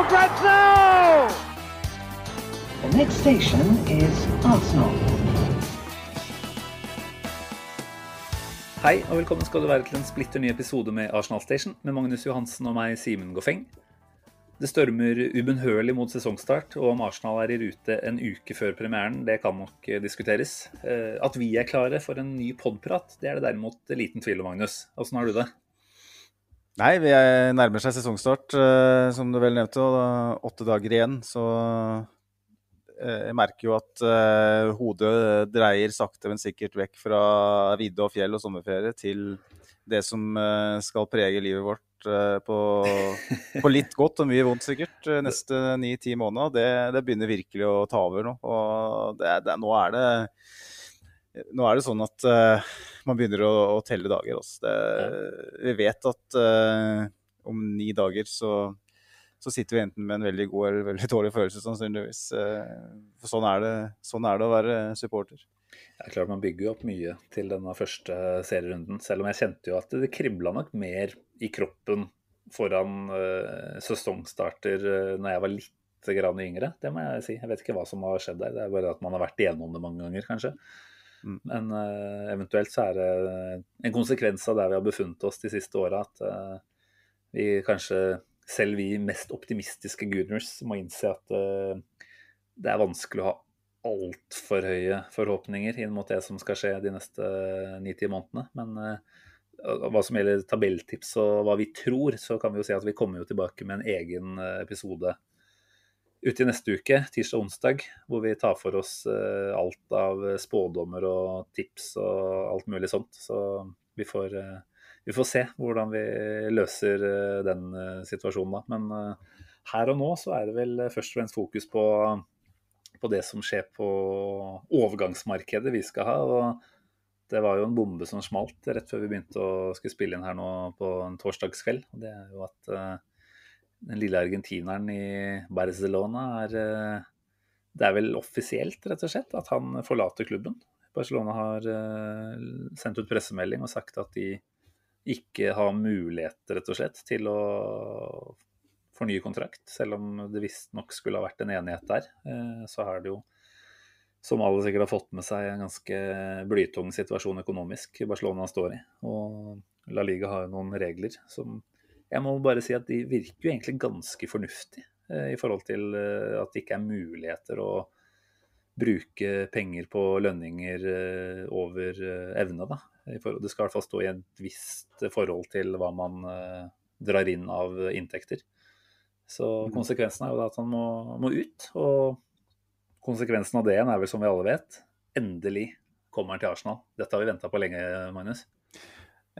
for grabs now! The next station is Arsenal. Hei og velkommen skal du være til en splitter ny episode med Arsenal Station med Magnus Johansen og meg, Simen Goffeng. Det stormer ubønnhørlig mot sesongstart, og om Arsenal er i rute en uke før premieren, det kan nok eh, diskuteres. Eh, At vi er klare for en ny podprat, det er det derimot liten tvil om, Magnus. Åssen har du det? Nei, vi er nærmer seg sesongstart, eh, som du vel nevnte. Og da, åtte dager igjen. Så eh, jeg merker jo at eh, hodet dreier sakte, men sikkert vekk fra vidde og fjell og sommerferie til det som skal prege livet vårt på, på litt godt og mye vondt, sikkert. Neste ni-ti måneder. Det, det begynner virkelig å ta over nå. Og det, det, nå er nå er det sånn at man begynner å, å telle dager. Altså. Det, vi vet at uh, om ni dager så, så sitter vi enten med en veldig god eller veldig dårlig følelse, sannsynligvis. Uh, sånn er, det, sånn er det å være supporter. Det er klart Man bygger jo opp mye til denne første serierunden, selv om jeg kjente jo at det kribla nok mer i kroppen foran uh, sesongstarter uh, når jeg var litt grann yngre. Det må jeg si. Jeg vet ikke hva som har skjedd der. Det er bare at man har vært igjennom det mange ganger, kanskje. Mm. Men uh, eventuelt så er det en konsekvens av der vi har befunnet oss de siste åra, at uh, vi kanskje, selv vi mest optimistiske Gooners, må innse at uh, det er vanskelig å ha altfor høye forhåpninger inn mot det som skal skje de neste ni-ti månedene. Men hva som gjelder tabelltips og hva vi tror, så kan vi jo si at vi kommer jo tilbake med en egen episode ute i neste uke, tirsdag og onsdag, hvor vi tar for oss uh, alt av spådommer og tips og alt mulig sånt. Så vi får, uh, vi får se hvordan vi løser den situasjonen da. Men her og nå så er det vel først og fremst fokus på, på det som skjer på overgangsmarkedet vi skal ha. og det var jo en bombe som smalt rett før vi begynte å skulle spille inn her nå på en torsdagskveld. og Det er jo at den lille argentineren i Barcelona er eh, Det er vel offisielt, rett og slett, at han forlater klubben. Barcelona har eh, sendt ut pressemelding og sagt at de ikke har mulighet, rett og slett, til å fornye kontrakt. Selv om det visstnok skulle ha vært en enighet der, eh, så er det jo som alle sikkert har fått med seg, en ganske blytung situasjon økonomisk Barcelona står i. Og La Liga har jo noen regler som jeg må bare si at de virker jo egentlig ganske fornuftige eh, i forhold til eh, at det ikke er muligheter å bruke penger på lønninger eh, over evne. Da. Det skal i hvert fall stå i et visst forhold til hva man drar inn av inntekter. Så konsekvensen er jo at han må, må ut. Og konsekvensen av det er vel, som vi alle vet, endelig kommer han til Arsenal. Dette har vi venta på lenge, Magnus.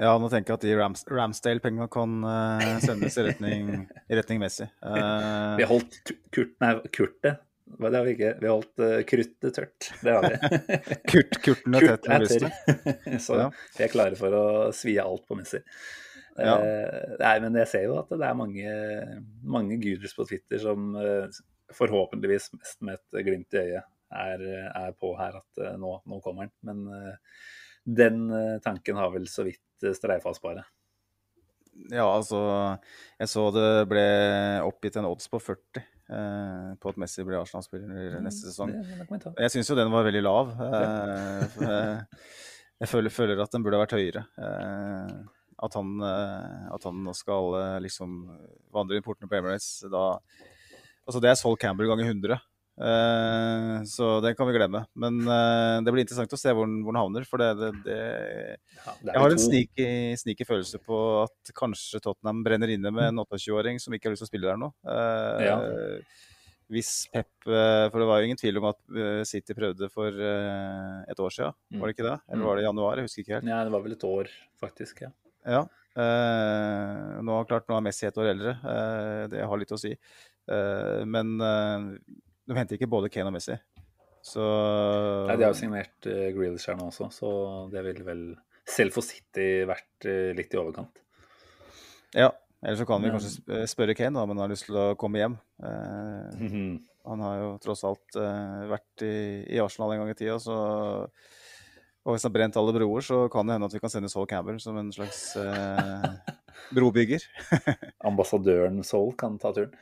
Ja, nå tenker jeg at de Rams Ramsdale-pengene kan uh, sendes i retning, i retning Messi. Uh, Vi holdt kurt, nei, kurtet det har vi ikke. Vi har holdt uh, kruttet tørt. Det har vi. kurt, kurten er tett med brystet. Så Ja. vi er klare for å svi av alt på Messi. Ja. Uh, nei, men jeg ser jo at det er mange, mange guders på Twitter som uh, forhåpentligvis mest med et glimt i øyet er, er på her at nå, nå kommer han. Men den eh, tanken har vel så vidt uh, streifa oss bare. Ja, altså Jeg så det ble oppgitt en odds på 40 eh, på at Messi blir Arsenal-spiller neste sesong. Jeg syns jo den var veldig lav. Eh, eh, jeg føler, føler at den burde vært høyere. Eh, at, han, eh, at han nå skal eh, liksom vandre inn portene på Emirates da Altså, det er Sol Campbell ganger 100. Eh, så det kan vi glemme. Men uh, det blir interessant å se hvor den, hvor den havner. For det, det, det Ja, det Jeg har en sneaky, følelse på at kanskje Tottenham brenner inne med en 28-åring som ikke har lyst til å spille der nå. Uh, Ja. Hvis Pep For det var jo ingen tvil om at City prøvde for et år siden, Mm. var det ikke det? Eller Mm. var det i januar? Jeg husker ikke helt. Ja, det var vel et år, faktisk. ja. Ja. Eh, nå, klart, nå er Messi et år eldre, det har litt å si. Men de henter ikke både Kane og Messi. Så Nei, De har jo signert uh, Grealish her nå også, så det ville vel selv for City vært litt i overkant. Ja, eller så kan vi kanskje spørre Kane da, om han har lyst til å komme hjem. Mm -hmm. Han har jo tross alt vært i, i, Arsenal en gang i tida, så og hvis han har brent alle broer, så kan det hende at vi kan sende Saul Campbell som en slags eh, brobygger. Ambassadøren Saul kan ta turen.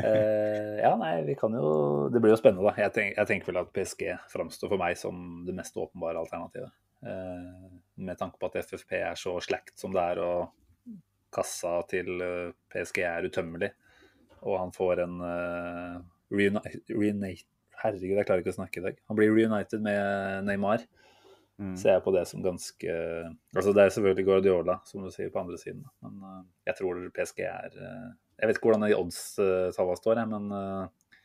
Eh, ja, nei, vi kan jo Det blir jo spennende, da. Jeg, tenk, jeg tenker vel at PSG framstår for meg som det mest åpenbare alternativet. Eh, med tanke på at FFP er så slakt som det er, og kassa til eh, PSG er utømmelig, og han får en uh, reunite, Herregud, jeg klarer ikke å snakke i dag. Han blir reunited med Neymar. Mm. ser jeg på det som ganske Altså Det er selvfølgelig Guardiola, som du sier, på andre siden. Men uh, jeg tror PSG er uh, Jeg vet ikke hvordan de odds-tallene står, jeg, men uh,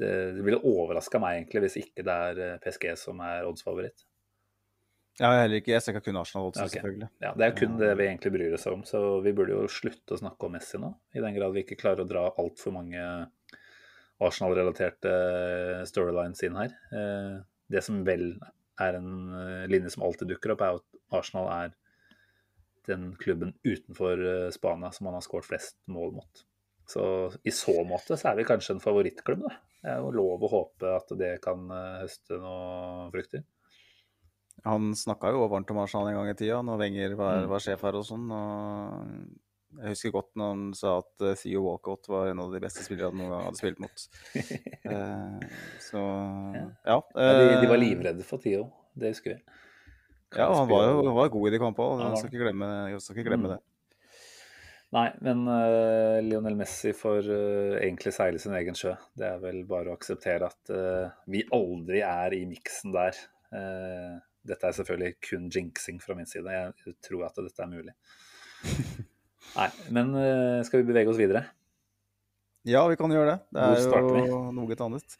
det, det ville overraska meg egentlig hvis ikke det er PSG som er odds-favoritt. Ja, jeg heller ikke. Jeg ser ikke kun Arsenal-odds, okay. selvfølgelig. Ja, Det er kun det vi egentlig bryr oss om, så vi burde jo slutte å snakke om Messi nå. I den grad vi ikke klarer å dra altfor mange Arsenal-relaterte storylines inn her. Det som vel er en eh, linje som alltid dukker opp, er at Arsenal er den klubben utenfor eh, Spania som han har skåret flest mål mot. Så i så måte så er vi kanskje en favorittklubb, da. Det er jo lov å håpe at det kan eh, høste noen frukter. Han snakka jo varmt om Arsenal en gang i tida, når Wenger var, mm. var sjef her og sånn. og jeg husker godt når han sa at uh, Theo Walcott var en av de beste spillerne han noen gang hadde spilt mot. så ja. ja de, de, var livredde for Theo, det husker vi. Ja, han var jo han var god i de kampene, jeg skal ikke glemme, skal ikke glemme mm. det. Nei, men Lionel Messi får egentlig seile sin egen sjø. Det er vel bare å akseptere at vi aldri er i miksen der. dette er selvfølgelig kun jinxing fra min side. Jeg tror at dette er mulig. Nei, men skal vi bevege oss videre? Ja, vi kan gjøre det. Det er jo noe annet.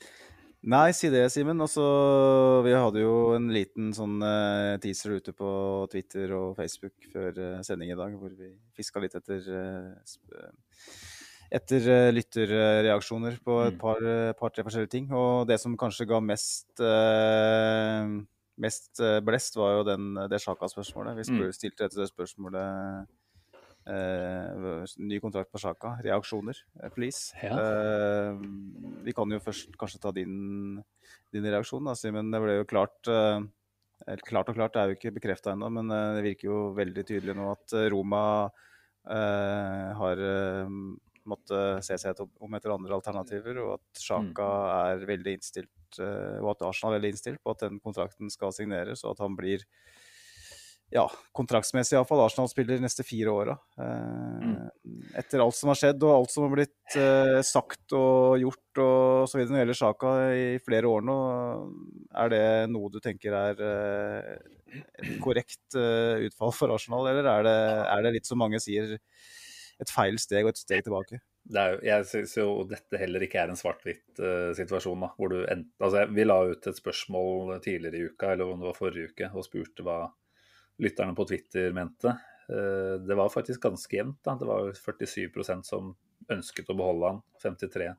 Nei, si det, Simen. Altså, vi hadde jo en liten sånn uh, teaser ute på Twitter og Facebook før uh, sending i dag, hvor vi fiska litt etter uh, etter lytterreaksjoner på et mm. par, par, forskjellige ting. Og det som kanskje ga mest mest blest, var jo den, det Sjaka-spørsmålet. Vi spør, stilte etter det spørsmålet Uh, ny kontrakt på Sjaka. Reaksjoner, uh, please. Ja. Uh, vi kan jo først kanskje ta din, din reaksjon, da, Simen. Det ble jo klart Klart og klart, det er jo ikke bekrefta ennå, men det virker jo veldig tydelig nå at Roma har måttet se seg om etter andre alternativer, og at Sjaka mm. er veldig innstilt, og at Arsenal er veldig innstilt på at den kontrakten skal signeres, og at han blir ja, kontraktsmessig iallfall Arsenal-spiller de neste fire åra. Eh, mm. Etter alt som har skjedd og alt som har blitt eh, sagt og gjort og så videre når det gjelder saka i flere år nå, er det noe du tenker er eh, et korrekt utfall for Arsenal, eller er det, er det, litt som mange sier, et feil steg og et steg tilbake? Er, jeg syns jo dette heller ikke er en svart-hvitt uh, situasjon. da, hvor du ent, altså, Vi la ut et spørsmål tidligere i uka, eller om det var forrige uke, og spurte hva lytterne på Twitter mente. Eh, det var faktisk ganske jevnt. Det var 47% som ønsket å beholde han, 53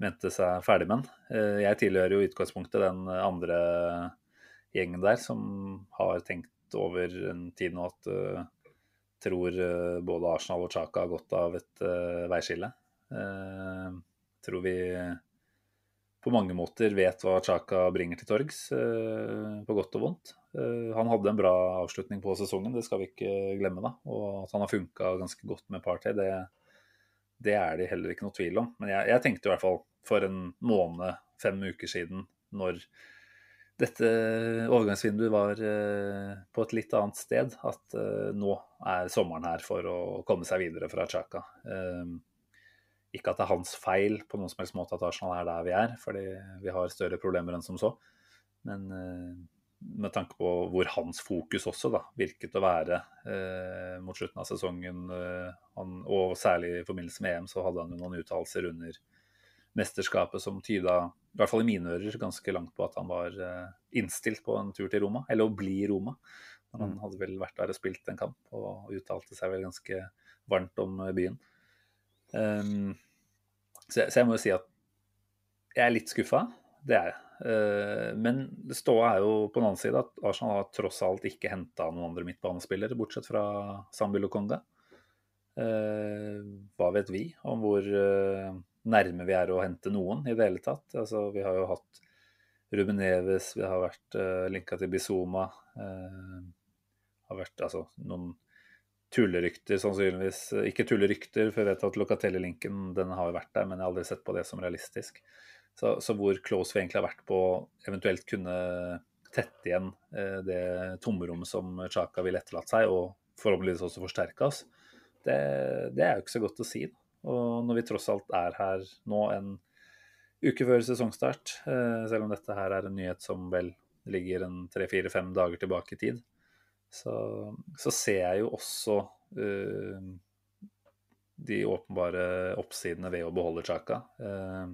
mente seg ferdig med han. Eh, jeg tilhører jo i utgangspunktet den andre gjengen der som har tenkt over en tid nå at uh, tror både Arsenal og Chaka har godt av et veiskille. Tror vi på mange måter vet hva Chaka bringer til torgs, på godt og vondt. Eh, han hadde en bra avslutning på sesongen, det skal vi ikke glemme. da, Og at han har funka ganske godt med Party, det, det, er det heller ikke noe tvil om. Men jeg, jeg, tenkte i hvert fall for en måned, fem uker siden, når dette overgangsvinduet var eh, på et litt annet sted, at eh, nå er sommeren her for å komme seg videre fra Chaka. Ikke at det er hans feil på noen som helst måte at Arsenal er der vi er, fordi vi har større problemer enn som så. Men med tanke på hvor hans fokus også da, virket å være eh, mot slutten av sesongen. Eh, han, og særlig i forbindelse med EM så hadde han jo noen uttalelser under mesterskapet som tyda, i hvert fall i mine ører, ganske langt på at han var eh, innstilt på en tur til Roma, eller å bli Roma. Men han hadde vel vært der og spilt en kamp, og uttalte seg vel ganske varmt om byen. Um, så, så, jeg må jo si at jeg er litt skuffa. Det er jeg. Uh, men ståa er jo på den annen side at Arsenal har tross alt ikke henta noen andre midtbanespillere, bortsett fra Sambi og Uh, hva vet vi om hvor uh, nærme vi er å hente noen i det hele tatt? Altså, vi har jo hatt Ruben Neves, vi har vært linka til Bizoma. har vært altså noen tullerykter, sannsynligvis. Ikke tullerykter, for jeg vet at Locatelli-linken den har vært der, men jeg har aldri sett på det som realistisk. Så, så hvor close vi egentlig har vært på eventuelt kunne tette igjen eh, det tomrommet som Chaka ville etterlatt seg, og forhåpentligvis også forsterke oss, det, det, er jo ikke så godt å si. Og når vi tross alt er her nå en uke før sesongstart, eh, selv om dette her er en nyhet som vel ligger en tre-fire-fem dager tilbake i tid, så, så, ser jeg jo også eh, de åpenbare oppsidene ved å beholde Chaka. Uh,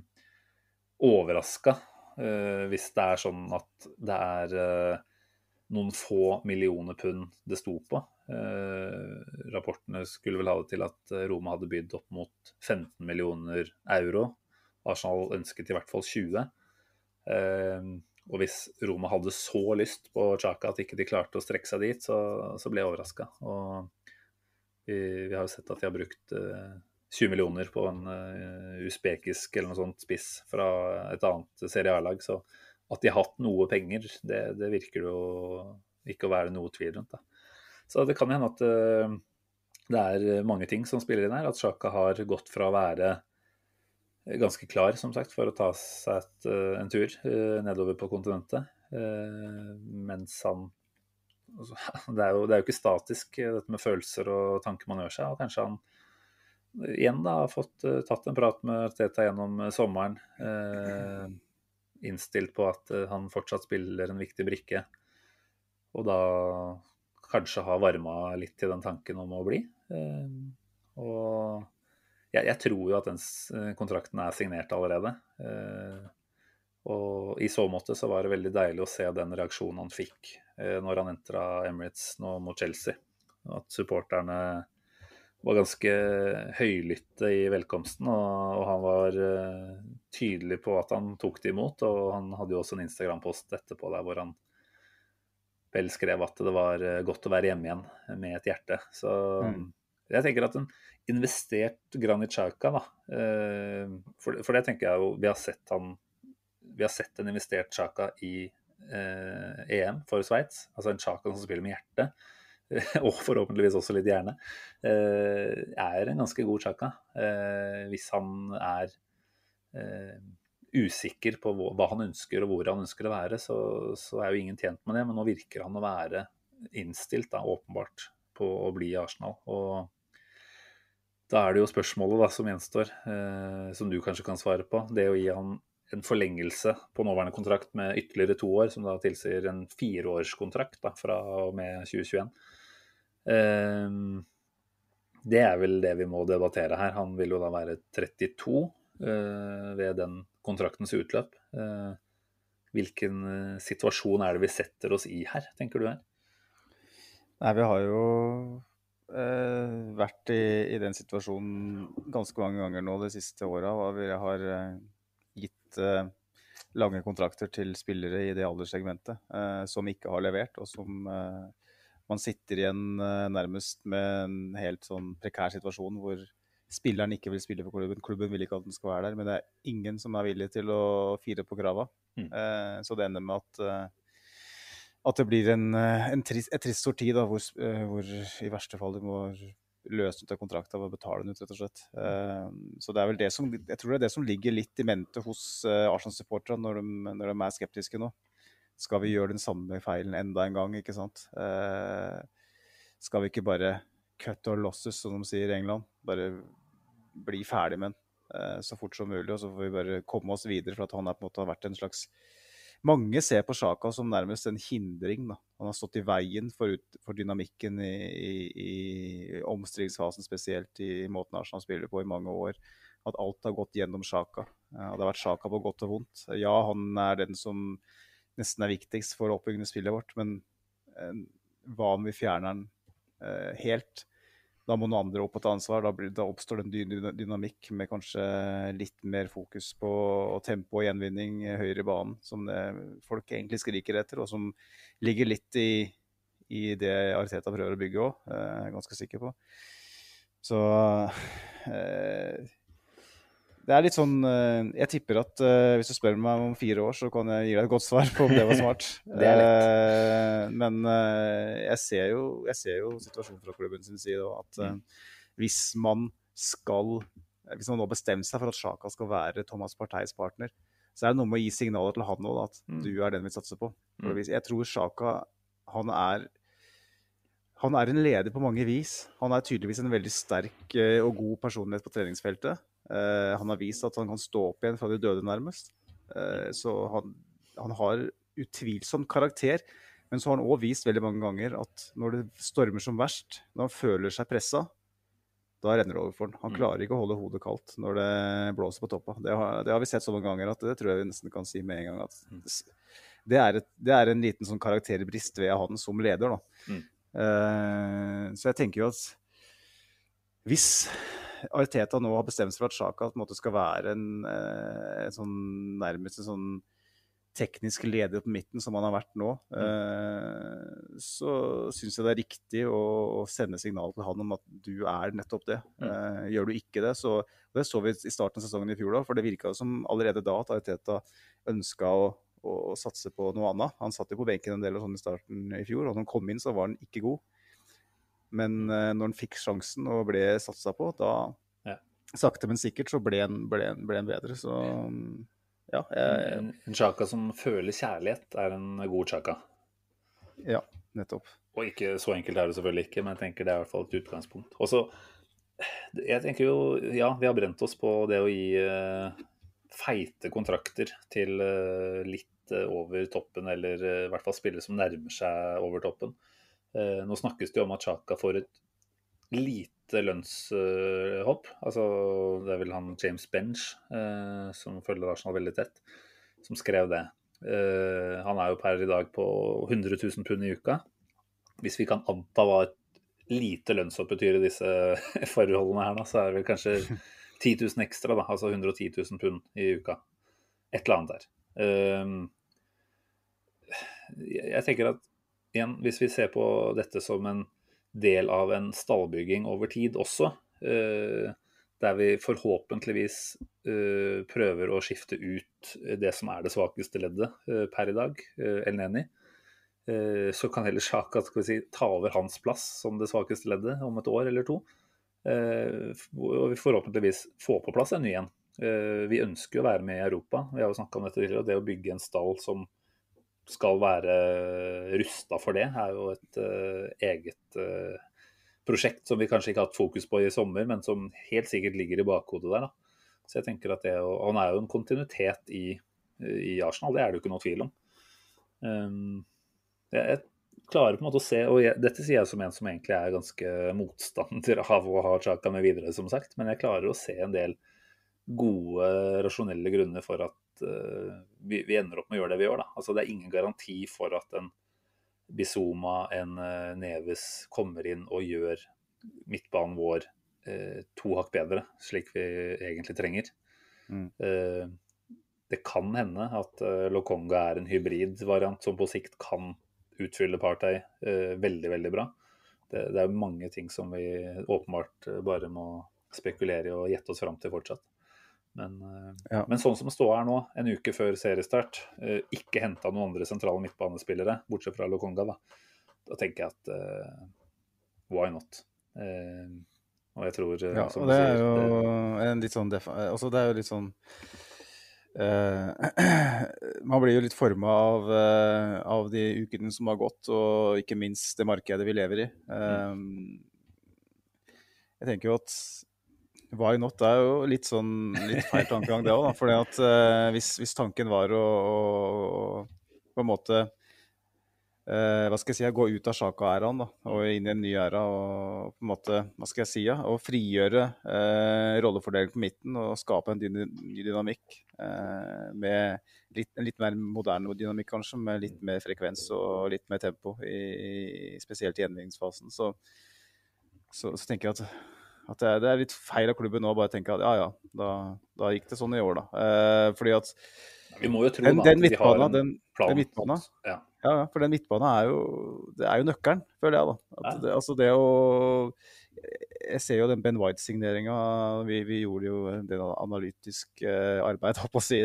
overraska uh, hvis det er sånn at det er noen få millioner pund det sto på. rapportene skulle vel ha det til at Roma hadde bydd opp mot 15 millioner euro. Arsenal ønsket i hvert fall 20. Uh, og hvis Roma hadde så lyst på Chaka at ikke de klarte å strekke seg dit, så, ble jeg overraska. Og vi, har jo sett at de har brukt eh, 20 millioner på en uh, usbekisk eller noe sånt spiss fra et annet Serie A-lag. Så at de har hatt noe penger, det, det virker jo ikke å være noe tvil rundt. Da. Så det kan hende at uh, det er mange ting som spiller inn her. At Sjaka har gått fra å være ganske klar som sagt, for å ta seg et, eh, en tur uh, nedover på kontinentet. Mens han altså, det, er jo, det, er jo, ikke statisk, dette med følelser og tanker man gjør seg. og Kanskje han igjen da har fått uh, tatt en prat med Teta gjennom sommeren. innstilt på at han fortsatt spiller en viktig brikke. Og da kanskje har varma litt til den tanken om å bli. og jeg, jeg, tror jo at den eh, kontrakten er signert allerede. Eh, og i så måte så var det veldig deilig å se den reaksjonen han fikk eh, når han entra Emirates nå mot Chelsea. At supporterne var ganske høylytte i velkomsten, og, han var uh, tydelig på at han tok det imot. Og han hadde jo også en Instagram-post etterpå der hvor han vel skrev at det var godt å være hjemme igjen med et hjerte. Så mm. jeg tenker at en investert Granit Xhaka, da. Eh, for, for, det tenker jeg jo Vi har sett han Vi har sett en investert Xhaka i eh, EM for Sveits. Altså en Xhaka som spiller med hjertet. og forhåpentligvis også litt hjerne. Eh, er en ganske god Chaka. Eh, hvis han er eh, usikker på hva han ønsker og hvor han ønsker å være, så, så, er jo ingen tjent med det. Men nå virker han å være innstilt, da, åpenbart, på å bli i Arsenal. Og da er det jo spørsmålet da, som gjenstår, eh, som du kanskje kan svare på. Det å gi han en forlengelse på nåværende kontrakt med ytterligere to år, som da tilsier en fireårskontrakt da, fra og med 2021. Eh, det er vel det vi må debattere her. Han vil jo da være 32 eh, ved den kontraktens utløp. Eh, hvilken eh, situasjon er det vi setter oss i her, tenker du her? Nei, vi har jo eh, vært i, i, den situasjonen ganske mange ganger nå de siste åra. Vi har eh, gitt eh, lange kontrakter til spillere i det alderssegmentet som ikke har levert, og som eh, man sitter igjen eh, nærmest med en helt sånn prekær situasjon hvor spilleren ikke vil spille for klubben. Klubben vil ikke at den skal være der, men det er ingen som er villig til å fire på krava. Mm. så det ender med at at det blir en, eh, en trist, et trist sorti da, hvor, eh, hvor, i verste fall du må løse ut av kontrakta og betale den ut, rett og slett. Eh, så det er vel det som, jeg tror det er det som ligger litt i mente hos Arsenal-supporterne når, når, de er skeptiske nå. Skal vi gjøre den samme feilen enda en gang, ikke sant? Eh, skal vi ikke bare cut or losses, som de sier i England? Bare bli ferdig med den så fort som mulig, og så får vi bare komme oss videre. For at han er på en måte har vært en slags mange ser på Sjaka som nærmest en hindring. Da. Han har stått i veien for, ut, for dynamikken i, i, i omstillingsfasen, spesielt i måten Arsenal spiller på i mange år. At alt har gått gjennom Sjaka. Ja, det har vært Sjaka på godt og vondt. Ja, han er den som nesten er viktigst for å oppbygge spillet vårt, men eh, hva om vi fjerner den eh, helt? Da må noen andre opp og ta ansvar. Da, blir, da oppstår det en dynamikk med kanskje litt mer fokus på tempo og gjenvinning høyere i banen, som det, folk egentlig skriker etter, og som ligger litt i, i det Ariteta prøver å bygge òg, er jeg ganske sikker på. Så eh, det er litt sånn eh, Jeg tipper at uh, hvis du spør meg om fire år, så kan jeg gi deg et godt svar på om det var smart. det er. Uh, men uh, jeg, ser jo, jeg, ser jo, situasjonen fra klubben sin side. At Mm. hvis man skal Hvis man nå bestemmer seg for at Sjaka skal være Thomas Parteis partner, så er det noe med å gi signaler til han òg, at Mm. du er den vi satser på. For Mm. Jeg tror Sjaka han er han er en leder på mange vis. Han er tydeligvis en veldig sterk og god personlighet på treningsfeltet. Eh, han har vist at han kan stå opp igjen fra de døde, nærmest. Eh, så han, han har utvilsomt karakter. Men så har han òg vist veldig mange ganger at når det stormer som verst, når han føler seg pressa, da renner det over for han. Han Mm. klarer ikke å holde hodet kaldt når det blåser på toppa. Det har, det har vi sett så mange ganger at det tror jeg vi nesten kan si med en gang. at Mm. det er, et, det er en liten sånn karakterbrist ved han som leder. da. Mm. Uh, så jeg tenker jo at hvis Ariteta nå har bestemt seg for at Sjaka skal være en, eh, en sånn, nærmest en sånn teknisk leder på midten, som han har vært nå, mm. så syns jeg det er riktig å, å sende signal til han om at du er nettopp det. Mm. gjør du ikke det, så og Det så vi i starten av sesongen i fjor, da, for det virka som allerede da at Ariteta ønska å, å satse på noe annet. Han satt jo på benken en del og sånn i starten i fjor, og når han kom inn, så var han ikke god. Men eh, når han fikk sjansen og ble satsa på, da Ja. sakte, men sikkert så ble han, ble han, ble han bedre. Så ja, jeg, En, en Chaka som føler kjærlighet, er en god Chaka. ja nettopp. Og ikke så enkelt er det selvfølgelig ikke, men jeg tenker det er i hvert fall et utgangspunkt. Og så, jeg tenker jo, ja, vi har brent oss på det å gi uh, feite kontrakter til uh, litt uh, over toppen, eller i hvert fall spillere som nærmer seg over toppen. Eh, nå snakkes det jo om at Chaka får et lite lønnshopp. altså, det er vel han James Bench, eh, som følger Arsenal veldig tett, som skrev det. Eh, han er jo per i dag på 100 000 pund i uka. Hvis vi kan anta hva et lite lønnshopp betyr i disse forholdene her, så er det vel kanskje 10 000 ekstra, da, altså 110 000 pund i uka. Et eller annet der. Jeg tenker at igjen, hvis vi ser på dette som en del av en stallbygging over tid også, eh, der vi forhåpentligvis eh, prøver å skifte ut det som er det svakeste leddet eh, per i dag, El Neni, eh, så kan heller Sjaka si, ta over hans plass som det svakeste leddet om et år eller to. Og vi forhåpentligvis få på plass en ny en. Vi ønsker å være med i Europa. Vi har jo snakka om dette tidligere. Det å bygge en stall som skal være rusta for det, er jo et uh, eget uh, prosjekt som vi kanskje ikke har hatt fokus på i sommer, men som helt sikkert ligger i bakhodet der. da. Så jeg tenker at det, og Han er jo en kontinuitet i, i Arsenal, det er det jo ikke noe tvil om. Um, jeg, klarer på en måte å se, og jeg, dette sier jeg som en som egentlig er ganske motstander av å ha Chaka med videre, som sagt, men jeg klarer å se en del gode, rasjonelle grunner for at eh, vi, vi ender opp med å gjøre det vi gjør. Da. Altså, det er ingen garanti for at en Bizuma, en eh, Neves kommer inn og gjør midtbanen vår eh, to hakk bedre, slik vi egentlig trenger. Mm. Det kan hende at Lokonga er en hybridvariant som på sikt kan utfylle Partey veldig, veldig bra. Det, det er mange ting som vi åpenbart bare må spekulere i og gjette oss fram til fortsatt. Men, eh, Ja. men sånn som det står her nå, en uke før seriestart, eh, ikke henta noen andre sentrale midtbanespillere, bortsett fra Lokonga, da, da tenker jeg at uh, why not? Uh, og jeg tror, Ja, og det er jo en litt sånn altså det er jo litt sånn uh, Man blir jo litt forma av, av de ukene som har gått, og ikke minst det markedet vi lever i. Mm. jeg tenker jo at why not er jo litt sånn litt feil tankegang, det òg. For hvis, hvis tanken var å, å på en måte eh, hva skal jeg si, gå ut av Sjaka-æraen og inn i en ny æra. Og på en måte, hva skal jeg si, ja, og frigjøre eh, rollefordeling på midten og skape en ny dynamikk. Eh, med litt, en litt mer moderne dynamikk, kanskje, med litt mer frekvens og litt mer tempo, i, spesielt i endringsfasen. Så, så, så, tenker jeg at, at det, det, er, litt feil av klubben nå å bare tenke at ja, ja, da, da, gikk det sånn i år, da. Eh, fordi at vi må jo tro den, den at vi har en den. Den midtbana, ja. ja, for den midtbana er jo, det er jo nøkkelen, føler jeg. da. At det, altså det å Jeg ser jo den Ben White-signeringa. Vi, vi, gjorde jo en del analytisk eh, arbeid si,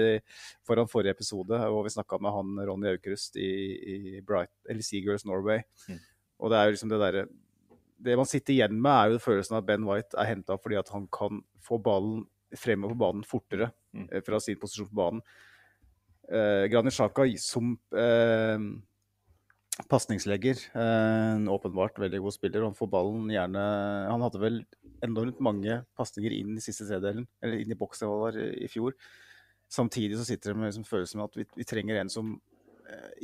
foran forrige episode, og vi snakka med han Ronny Aukrust i, i Bright, eller Seagirls Norway. Mm. Og det er jo liksom det derre Det man sitter igjen med, er jo følelsen av at Ben White er henta fordi at han kan få ballen fremover på banen fortere mm. Eh, fra sin posisjon på banen eh, Granit som eh, pasningslegger. Eh, åpenbart veldig god spiller. Han får ballen gjerne Han hadde vel enormt mange pasninger inn i siste tredelen, eller inn i boksen i fjor. Samtidig så sitter det med liksom, følelsen av at vi, vi, trenger en som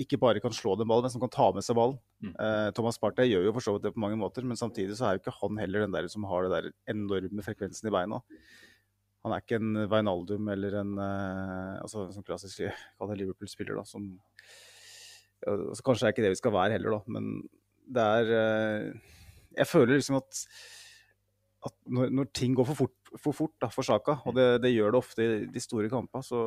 ikke bare kan slå den ballen, men som kan ta med seg ballen. Mm. Eh, Thomas Partey gjør jo for så vidt det på mange måter, men samtidig så er jo ikke han heller den der som har det der enorme frekvensen i beina. Han er ikke en Veinaldum eller en uh, altså en sånn klassisk Liverpool-spiller da, som altså, Kanskje er ikke det vi skal være heller, da, men det er uh, Jeg føler liksom at, at når, når, ting går for fort for, fort da, for Saka, og det, det, gjør det ofte i de store kampene, så,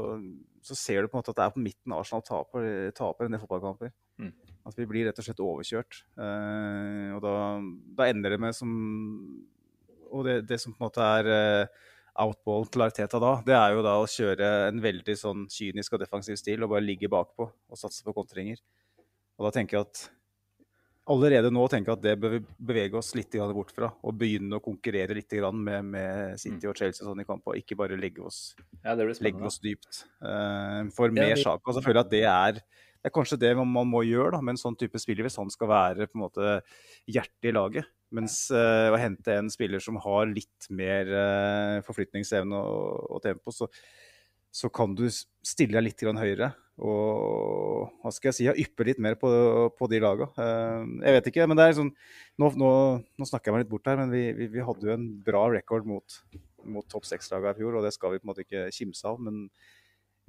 så, ser du på en måte at det er på midten Arsenal taper, taper en del fotballkamper. Mm. At vi blir rett og slett overkjørt. Eh, og da, da, ender det med som Og det, det som på en måte er outball til Arteta da, det er jo da å kjøre en veldig sånn kynisk og defensiv stil og bare ligge bakpå og satse på kontringer. Og da tenker jeg at allerede nå tenker jeg at det bør vi bevege oss litt bort fra. Og begynne å konkurrere litt med, med City og Chelsea sånn i kamp, og ikke bare legge oss, ja, legge oss dypt. Uh, for mer ja, Sjaka så føler jeg at det er det er kanskje det man må gjøre da, med en sånn type spiller, hvis han skal være på en måte hjertet i laget. Mens uh, å hente en spiller som har litt mer uh, forflytningsevne og, og tempo, så, så, kan du stille deg litt høyere. Og hva skal jeg si, jeg yppe litt mer på, på de lagene. Uh, jeg vet ikke, men det er sånn Nå, nå, nå snakker jeg meg litt bort her, men vi, vi, vi hadde jo en bra record mot, mot topp seks-lagene i fjor, og det skal vi på en måte ikke kimse av. Men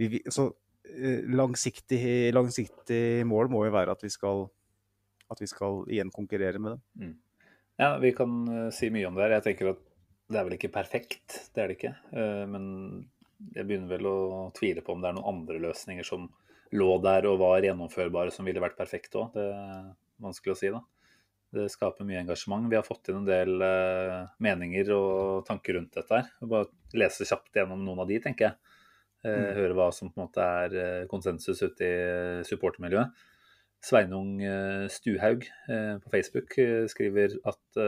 vi, så Eh, langsiktig, langsiktig, mål må jo være at vi skal, at vi skal igjen konkurrere med dem. Mm. Ja, vi kan uh, si mye om det her. Jeg tenker at det er vel ikke perfekt, det er det ikke. Men jeg begynner vel å tvile på om det er noen andre løsninger som lå der og var gjennomførbare som ville vært perfekte òg. Det er vanskelig å si, da. Det skaper mye engasjement. Vi har fått inn en del uh, meninger og tanker rundt dette her. Bare lese kjapt gjennom noen av de, tenker jeg. Eh, mm. Høre hva som på en måte er eh, konsensus ute i supportermiljøet. Sveinung Stuhaug på Facebook skriver at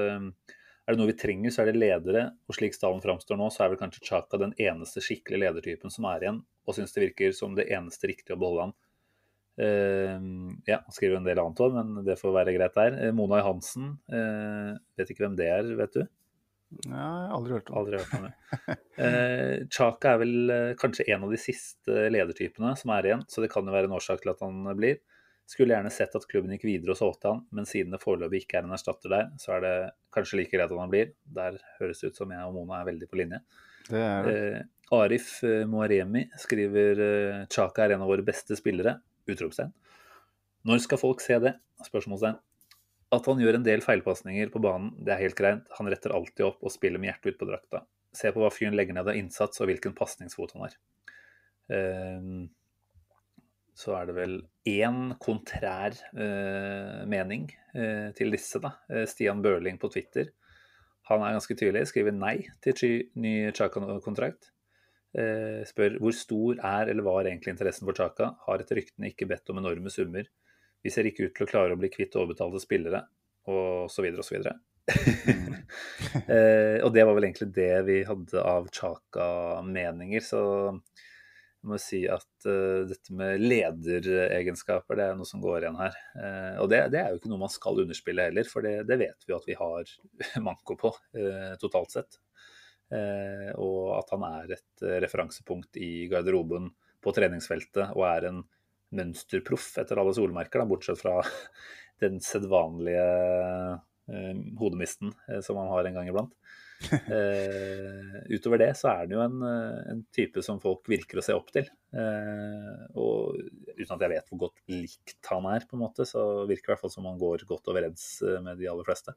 er det noe vi trenger, så er det ledere. Og slik stallen framstår nå, så er vel kanskje Chaka den eneste skikkelige ledertypen som er igjen. Og syns det virker som det eneste riktige å beholde han. Uh, ja, han skriver en del annet òg, men det får være greit der. Uh, Mona Johansen, uh, vet ikke hvem det er, vet du? Nei, aldri hørt om Aldri hørt om det. Eh, Chaka er vel eh, kanskje en av de siste ledertypene som er igjen, så det kan jo være en årsak til at han blir. Skulle gjerne sett at klubben gikk videre og solgte han, men siden det foreløpig ikke er en erstatter der, så er det kanskje like greit at han blir. Der høres det ut som jeg og Mona er veldig på linje. Det er det. Eh, Arif eh, Moaremi skriver eh, Chaka er en av våre beste spillere. Utropstegn. Når skal folk se det? Spørsmålstegn. At han gjør en del feilpasninger på banen, det er helt greit. Han retter alltid opp og spiller med hjertet ut på drakta. Se på hva fyren legger ned av innsats, og hvilken pasningsfot han har. Uh, så er det vel én kontrær eh, mening eh, til disse, da. Eh, Stian Børling på Twitter. Han er ganske tydelig, skriver nei til ny Chaka-kontrakt. spør hvor stor er eller var egentlig interessen for Chaka. Har etter ryktene ikke bedt om enorme summer vi ser ikke ut til å klare å bli kvitt overbetalte spillere, og så videre og så videre. Mm. eh, og det var vel egentlig det vi hadde av Chaka-meninger. Så jeg må si at uh, dette med lederegenskaper, det er noe som går igjen her. Uh, og det, det, er jo ikke noe man skal underspille heller, for det, det vet vi at vi har manko på uh, totalt sett. og at han er et referansepunkt i garderoben på treningsfeltet og er en mønsterproff etter alle solmerker, da, bortsett fra den sedvanlige hodemisten som han har en gang iblant. Eh, utover det så er det jo en, eh, en, type som folk virker å se opp til. Eh, og uten at jeg vet hvor godt likt han er, på en måte, så virker det i hvert fall som han går godt overens med de aller fleste.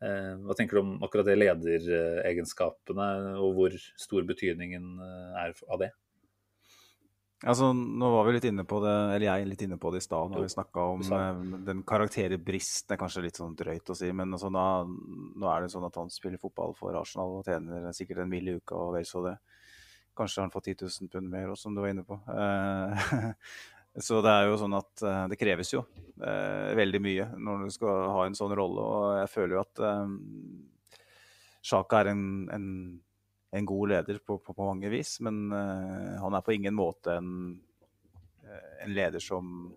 Hva tenker du om akkurat det lederegenskapene, og hvor stor betydningen er av det? Altså, nå var vi litt inne på det, eller jeg litt inne på det i stad, når vi snakka om eh, den karakterbristen. Det er kanskje litt sånn drøyt å si, men altså, nå, nå, er det sånn at han spiller fotball for Arsenal og tjener sikkert en mill. i uka og vel så det. Kanskje har han fått 10 000 pund mer også, som du var inne på. Eh, så det er jo sånn at eh, det kreves jo eh, veldig mye når du skal ha en sånn rolle, og jeg føler jo at Sjaka eh, er en, en en god leder på, på, på mange vis, men uh, han er på ingen måte en, uh, en leder som,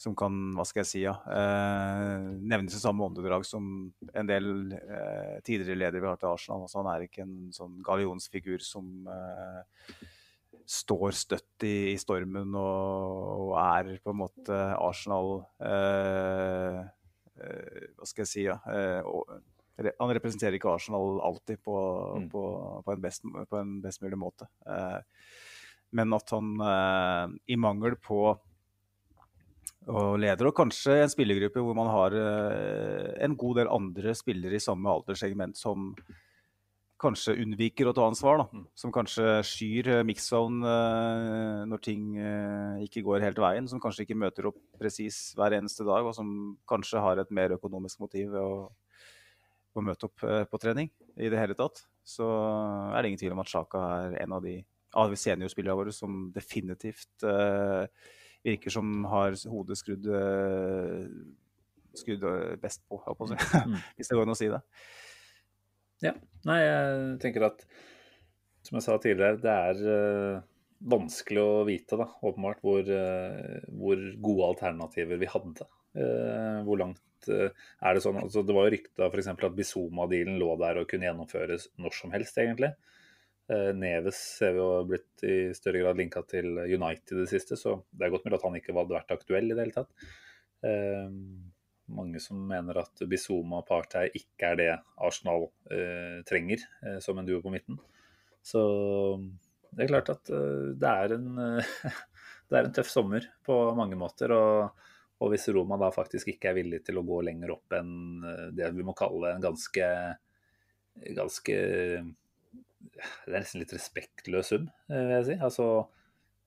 som kan hva skal jeg si, ja, uh, nevnes i samme åndedrag som en del tidligere ledere vi har til Arsenal. Altså, han er ikke en sånn gallionsfigur som står støtt i, i stormen og, og, er på en måte Arsenal Hva skal jeg si, ja. Og, han representerer ikke Arsenal alltid på, mm. på, på, en, best, på en, best, mulig måte. Eh, men at han eh, i mangel på og leder, og kanskje en spillergruppe hvor man har eh, en god del andre spillere i samme alderssegment som kanskje unnviker å ta ansvar. Da. Mm. Som kanskje skyr mix-zone når ting ikke går helt veien. Som kanskje ikke møter opp presis hver eneste dag, og som kanskje har et mer økonomisk motiv ved å å møte opp eh, på trening i det hele tatt, så er det ingen tvil om at Sjaka er en av de av seniorspillerne våre som definitivt uh, virker som har hodet skrudd, uh, skrudd best på, på mm. hvis det går an å si det. Ja. Nei, jeg tenker at som jeg sa tidligere, det er uh, vanskelig å vite, da, åpenbart, hvor, hvor gode alternativer vi hadde. hvor langt er det sånn altså Det var jo rykta f.eks. at Bizoma-dealen lå der og kunne gjennomføres når som helst, egentlig. Eh, Neves ser vi jo blitt i større grad linka til United i det siste, så det er godt mulig at han ikke hadde vært aktuell i det hele tatt. Eh, mange som mener at Bizoma og Partey ikke er det Arsenal eh, trenger eh, som en duo på midten. Så det er klart at eh, det er, en, det er en tøff sommer på mange måter. og og hvis Roma da faktisk ikke er villig til å gå lenger opp enn eh, det vi må kalle en ganske, ganske Det er nesten litt respektløs sum, eh, vil jeg si. Altså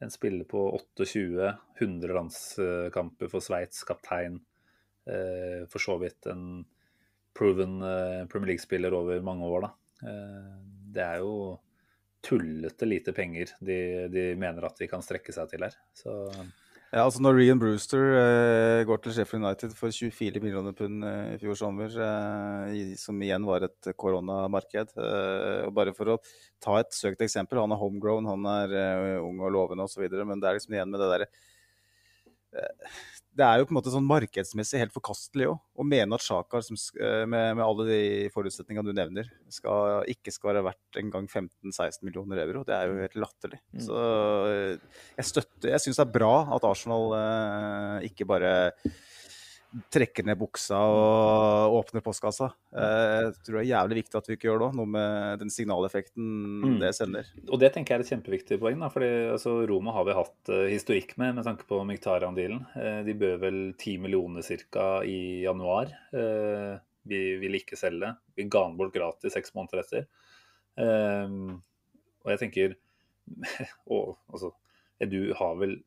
en spiller på 28, 100 landskamper for Sveits, kaptein. Eh, for så vidt en proven Premier League-spiller over mange år, da. Det er jo tullete lite penger de, de mener at de kan strekke seg til her. Så ja, altså Når Rian Brewster eh, går til Sheffield United for 24 millioner pund eh, i fjor sommer, eh, som igjen var et koronamarked og Bare for å ta et søkt eksempel. Han er homegrown, han er ung og lovende osv., men det er liksom igjen med det derre det er jo på en måte sånn markedsmessig helt forkastelig òg, å mene at Sjakar, med, med, alle de forutsetningene du nevner, skal, ikke skal være verdt engang 15-16 millioner euro. Det er jo helt latterlig. Mm. Så jeg støtter Jeg syns det er bra at Arsenal eh, ikke bare trekker ned buksa og åpner postkassa. Eh, jeg tror det er jævlig viktig at vi ikke gjør det, noe med den signaleffekten mm. det sender. Og det tenker jeg er et kjempeviktig poeng. da, fordi altså, Roma har vi hatt uh, historikk med med tanke på Mkhitaryan-dealen. Uh, de bør vel 10 millioner ca. i januar. Vi vil ikke selge. Vi ga den bort gratis seks måneder etter. og jeg tenker og, altså, Du har vel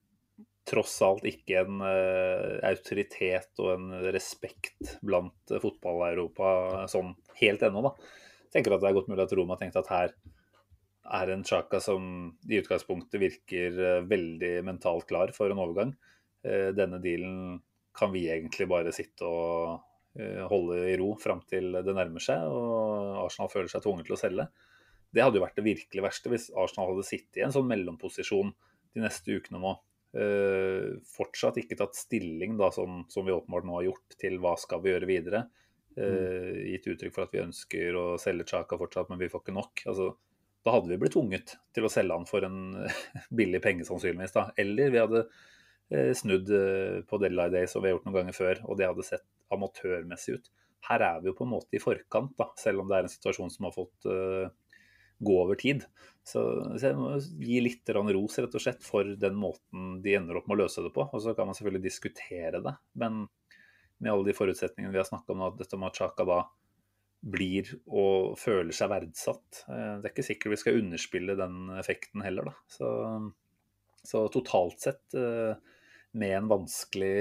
tross alt ikke en uh, autoritet og en respekt blant uh, fotball-Europa sånn helt ennå, da. Jeg tenker at det er godt mulig at Roma har tenkt at her er en Chaka som i utgangspunktet virker uh, veldig mentalt klar for en overgang. denne dealen kan vi egentlig bare sitte og holde i ro fram til det nærmer seg og Arsenal føler seg tvunget til å selge. Det hadde jo vært det virkelig verste hvis Arsenal hadde sittet i en sånn mellomposisjon de neste ukene nå Uh, fortsatt ikke tatt stilling, da, som, som, vi åpenbart nå har gjort, til hva skal vi gjøre videre. Uh, gitt uttrykk for at vi ønsker å selge Chaka fortsatt, men vi får ikke nok. Altså, da hadde vi blitt tvunget til å selge han for en billig penge, sannsynligvis. da. Eller vi hadde uh, snudd på Deadline Day som vi har gjort noen ganger før, og det hadde sett amatørmessig ut. Her er vi jo på en måte i forkant, da, selv om det er en situasjon som har fått gå over tid. Så, så jeg må gi litt ros rett og slett for den måten de ender opp med å løse det på. Og så kan man selvfølgelig diskutere det, men med alle de forutsetningene vi har snakka om, at dette med at Chaka da blir og føler seg verdsatt. Eh, det er ikke sikkert vi skal underspille den effekten heller, da. Så, så totalt sett, eh, med en vanskelig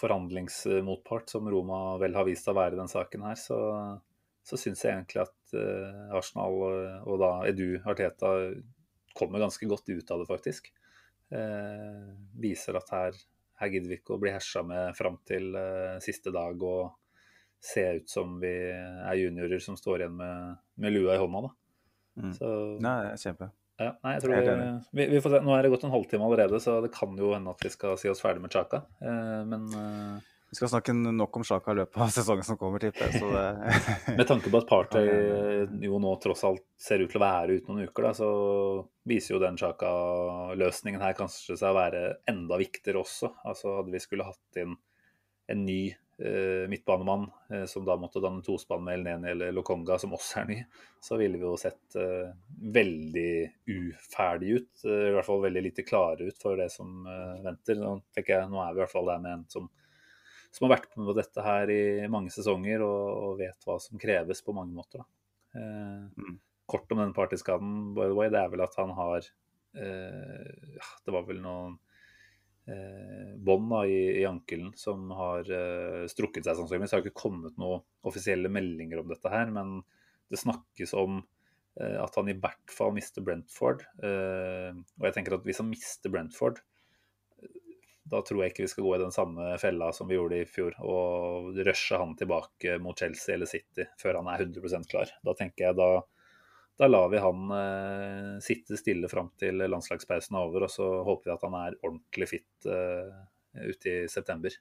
forhandlingsmotpart som Roma vel har vist å være i den saken her, så, så syns jeg egentlig at uh, Arsenal og, og, da Edu Arteta kommer ganske godt ut av det, faktisk. Uh, viser at her, her gidder vi ikke å bli hersa med fram til uh, siste dag og se ut som vi er juniorer som står igjen med, med lua i hånda. da. Mm. Så, Nei, kjempe. Ja, nei, jeg tror vi, vi, vi, får se. Nå er det gått en halvtime allerede, så det kan jo hende at vi skal si oss ferdig med Chaka. Eh, men eh, Vi skal snakke nok om Sjaka i løpet av sesongen som kommer, tipper jeg. med tanke på at Party jo nå tross alt ser ut til å være ute noen uker, da, så viser jo den Sjaka-løsningen her kanskje seg å være enda viktigere også. Altså Hadde vi skulle hatt inn en ny eh, midtbanemann, eh, som da måtte danne tospann med Elneni eller Lokonga, som også er ny, så ville vi jo sett eh, veldig uferdig ut. Eh, I hvert fall veldig lite klare ut for det som eh, venter. Nå, tenker jeg, nå er vi i hvert fall der med en som, som har vært med på dette her i mange sesonger og, og vet hva som kreves på mange måter. Eh, mm. Kort om den partiskaden, by the way, det er vel at han har Det var vel noen eh, bånd i, i, ankelen som har eh, strukket seg sannsynligvis. Det har ikke kommet noen offisielle meldinger om dette her, men det snakkes om eh, at han i hvert fall mister Brentford. Eh, og jeg tenker at hvis han mister Brentford, da tror jeg ikke vi skal gå i den samme fella som vi gjorde i fjor, og rushe han tilbake mot Chelsea eller City før han er 100% klar. Da tenker jeg da da lar vi han eh, sitte stille fram til landslagspausen er over, og så håper vi at han er ordentlig fit eh, ute i september.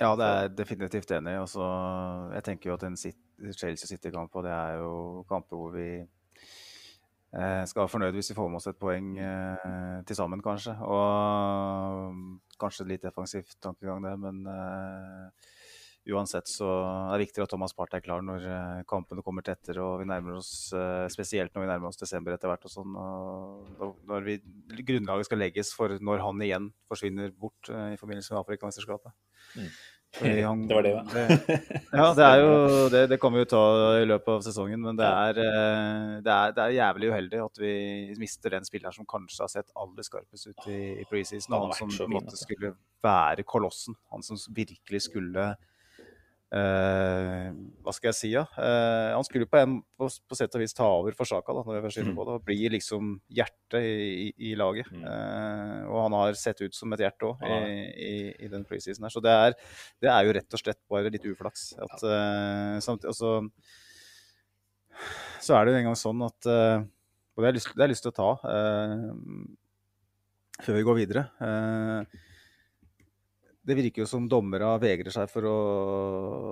Ja, det er definitivt enig. i. jeg tenker jo at en Chelsea City-kamp, og det er jo kamper hvor vi skal være fornøyd hvis vi får med oss et poeng eh, til sammen, kanskje. Og kanskje litt defensivt tankegang det, men eh, uansett så er det viktig at Thomas Party er klar når eh, kampene kommer tettere og vi nærmer oss eh, spesielt når vi nærmer oss desember etter hvert. og sånn, og når vi, Grunnlaget skal legges for når han igjen forsvinner bort eh, i forbindelse med Afrikamesterskapet. Mm. Han, det var det, ja. det, ja, det er jo det, det kommer vi jo ta i løpet av sesongen, men det er, det er, det er jævlig uheldig at vi mister den spilleren som kanskje har sett aller skarpest ut i, i preseason. Han, han som måtte, altså. skulle være kolossen. Han som virkelig skulle hva skal jeg si, ja? Uh, han skulle på, en, på, på, sett og vis ta over for Sjaka, da, når jeg først mm. på det, og bli liksom hjertet i, i, laget. Mm. Uh, og han har sett ut som et hjerte òg ja. i, i, den preseason her. Så det er, det er, jo rett og slett bare litt uflaks. At, samt, altså, så er det jo en gang sånn at Og det har jeg lyst, til å ta før vi går videre. Det virker jo som dommere vegrer seg for å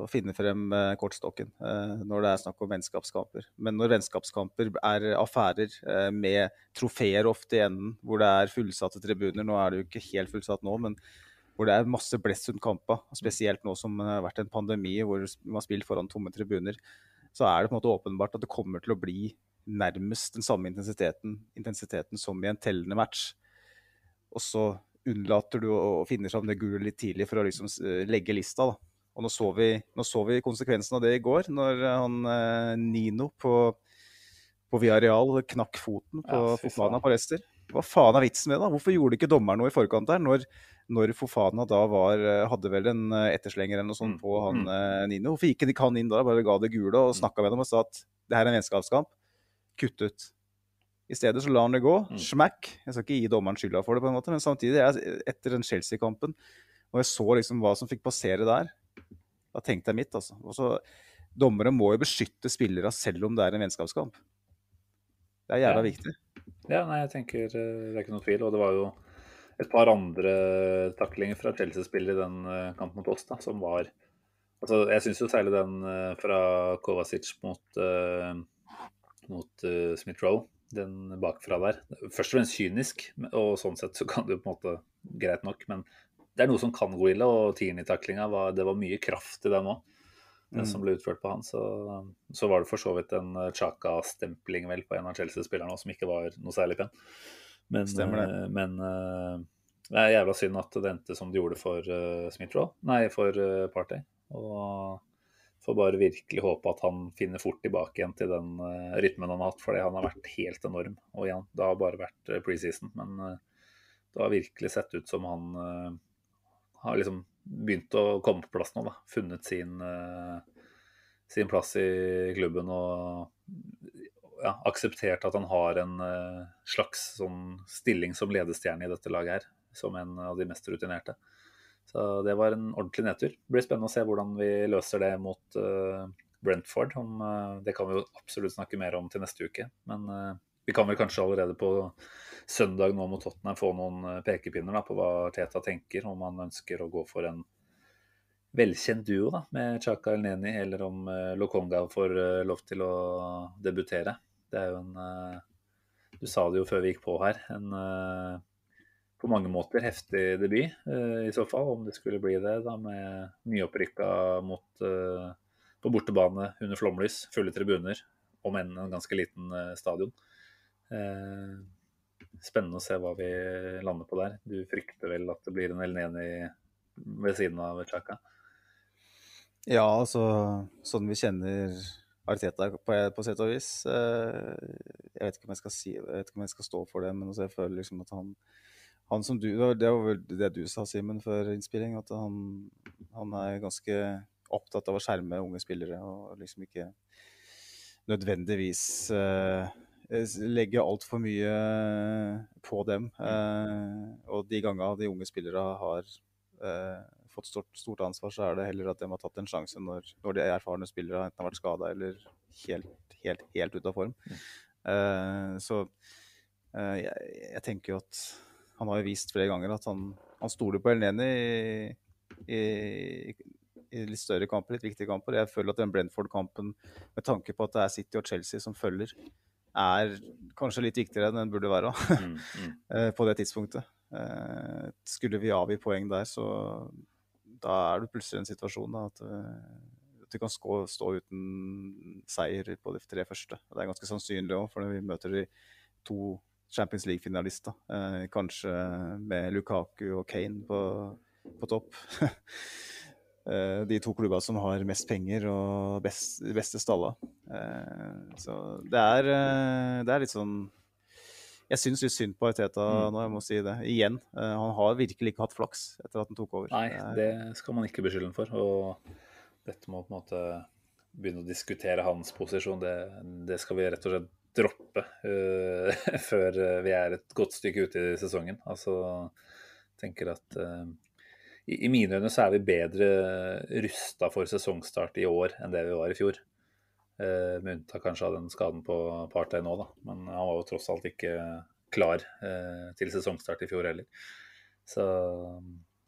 finne frem eh, kortstokken eh, når det er snakk om vennskapskamper. Men når vennskapskamper er affærer eh, med trofeer ofte i enden, hvor det er fullsatte tribuner Nå er det jo ikke helt fullsatt nå, men hvor det er masse blest rundt kampa, spesielt nå som det har vært en pandemi hvor man har spilt foran tomme tribuner, så er det på en måte åpenbart at det kommer til å bli nærmest den samme intensiteten, intensiteten som i en tellende match. Og så unnlater du å finne fram det gule litt tidlig for å liksom legge lista. da. Og nå så, vi, nå så vi konsekvensen av det i går, når eh, han eh, Nino på, på Villarreal knakk foten på ja, Fofana på Leicester. Hva faen er vitsen med det? da? Hvorfor gjorde ikke dommeren noe i forkant der, når, når Fofana da var, eh, hadde vel en etterslenger eller noe sånt mm. på han mm. Nino? Hvorfor gikk ikke han inn da, bare ga det gule og mm. snakka med dem og sa at det her er en vennskapskamp? Kutt ut. I stedet så lar han det gå. Mm. Smack. Jeg skal ikke gi dommeren skylda for det, på en måte, men samtidig, jeg, etter den Chelsea-kampen, og jeg så liksom hva som fikk passere der, da tenkte jeg mitt, altså. Også, dommere må jo beskytte spillere selv om det er en vennskapskamp. Det er jævla ja. viktig. Ja, nei, jeg tenker eh, det er ikke noe tvil. Og det var jo et par andre taklinger fra Chelsea-spillere i den eh, kampen mot oss da, som var Altså, jeg syns jo særlig den eh, fra Kovacic mot, uh, mot uh, Smith-Roe den bakfra der. Først og fremst kynisk, og sånn sett så kan det jo på en måte greit nok. Men det er noe som kan gå ille, og Tierney-taklinga det var mye kraft i den òg. Den som ble utført på han. Så, så var det for så vidt en Chaka-stempling vel på en av Chelsea-spillerne som ikke var noe særlig pen. Men, Stemmer det. eh, men eh, det er jævla synd at det endte som det gjorde for uh, Smith-Roll. Nei, for uh, Partey. Og får bare virkelig håpe at han finner fort tilbake igjen til den uh, rytmen han har hatt, fordi han har vært helt enorm. Og igjen, det har bare vært eh, preseason, men uh, det har virkelig sett ut som han uh, har liksom begynt å komme på plass nå, da. Funnet sin, sin plass i klubben og ja, akseptert at han har en slags sånn stilling som ledestjerne i dette laget her, som en av de mest rutinerte. Så det var en ordentlig nedtur. Det blir spennende å se hvordan vi løser det mot uh, Brentford. Om, uh, det kan vi jo absolutt snakke mer om til neste uke. Men uh, vi kan vel kanskje allerede på søndag nå mot Tottenham få noen pekepinner da, på hva Teta tenker, om han ønsker å gå for en velkjent duo da, med Chaka El-Neni, eller om Lokonga får lov til å debutere. Det er jo en Du sa det jo før vi gikk på her. En på mange måter heftig debut, eh, i så fall, om det skulle bli det, da med nyopprykka mot eh, på bortebane under flomlys, fulle tribuner, om enn en ganske liten eh, stadion. Spennende å se hva vi lander på der. Du frykter vel at det blir en Elneni ved siden av Chaka? Ja, altså sånn vi kjenner Arteta på, på sett og vis. Jeg vet si, jeg vet ikke om jeg skal stå for det, men altså, jeg føler liksom at han, han som du, det var- vel det du sa, Simen, før innspilling, at han, han er ganske opptatt av å skjerme unge spillere og liksom ikke nødvendigvis eh, legge altfor mye på dem. Eh, og de gangene de unge spillere har eh, fått stort, stort ansvar, så er det heller at de har tatt en sjanse når, når de erfarne spillere enten har vært skada eller helt, helt, helt ute av form. Eh, så eh, jeg, jeg tenker jo at han har jo vist flere ganger at han, han stoler på Elneni i, i, i litt større kamper, litt viktige kamper. Jeg føler at den Brentford-kampen, med tanke på at det er City og Chelsea som følger, er kanskje litt viktigere enn den burde være Mm, mm. eh, på det tidspunktet. Eh, Skulle vi avgi poeng der, så da er du plutselig i en situasjon da, at, vi du kan stå, stå uten seier på de tre første. Det er ganske sannsynlig òg, for når vi møter de to Champions League-finalister, eh, kanskje med Lukaku og Kane på, på topp. Eh, de to klubbene som har mest penger og best, beste stalla. Eh, så det er, eh, det er litt sånn Jeg syns litt synd på Arteta Mm. nå, jeg må si det. Igjen. Han har virkelig ikke hatt flaks etter at han tok over. Nei, Det skal man ikke beskylde ham for. Og dette med å på en måte begynne å diskutere hans posisjon, det, det skal vi rett og slett droppe uh, før vi er et godt stykke ute i sesongen. Altså, tenker at uh, i, I mine øyne så er vi bedre rusta for sesongstart i år enn det vi var i fjor. Uh, med unntak kanskje av den skaden på Partey nå, da. Men han var jo tross alt ikke klar eh, til sesongstart i fjor heller. Så,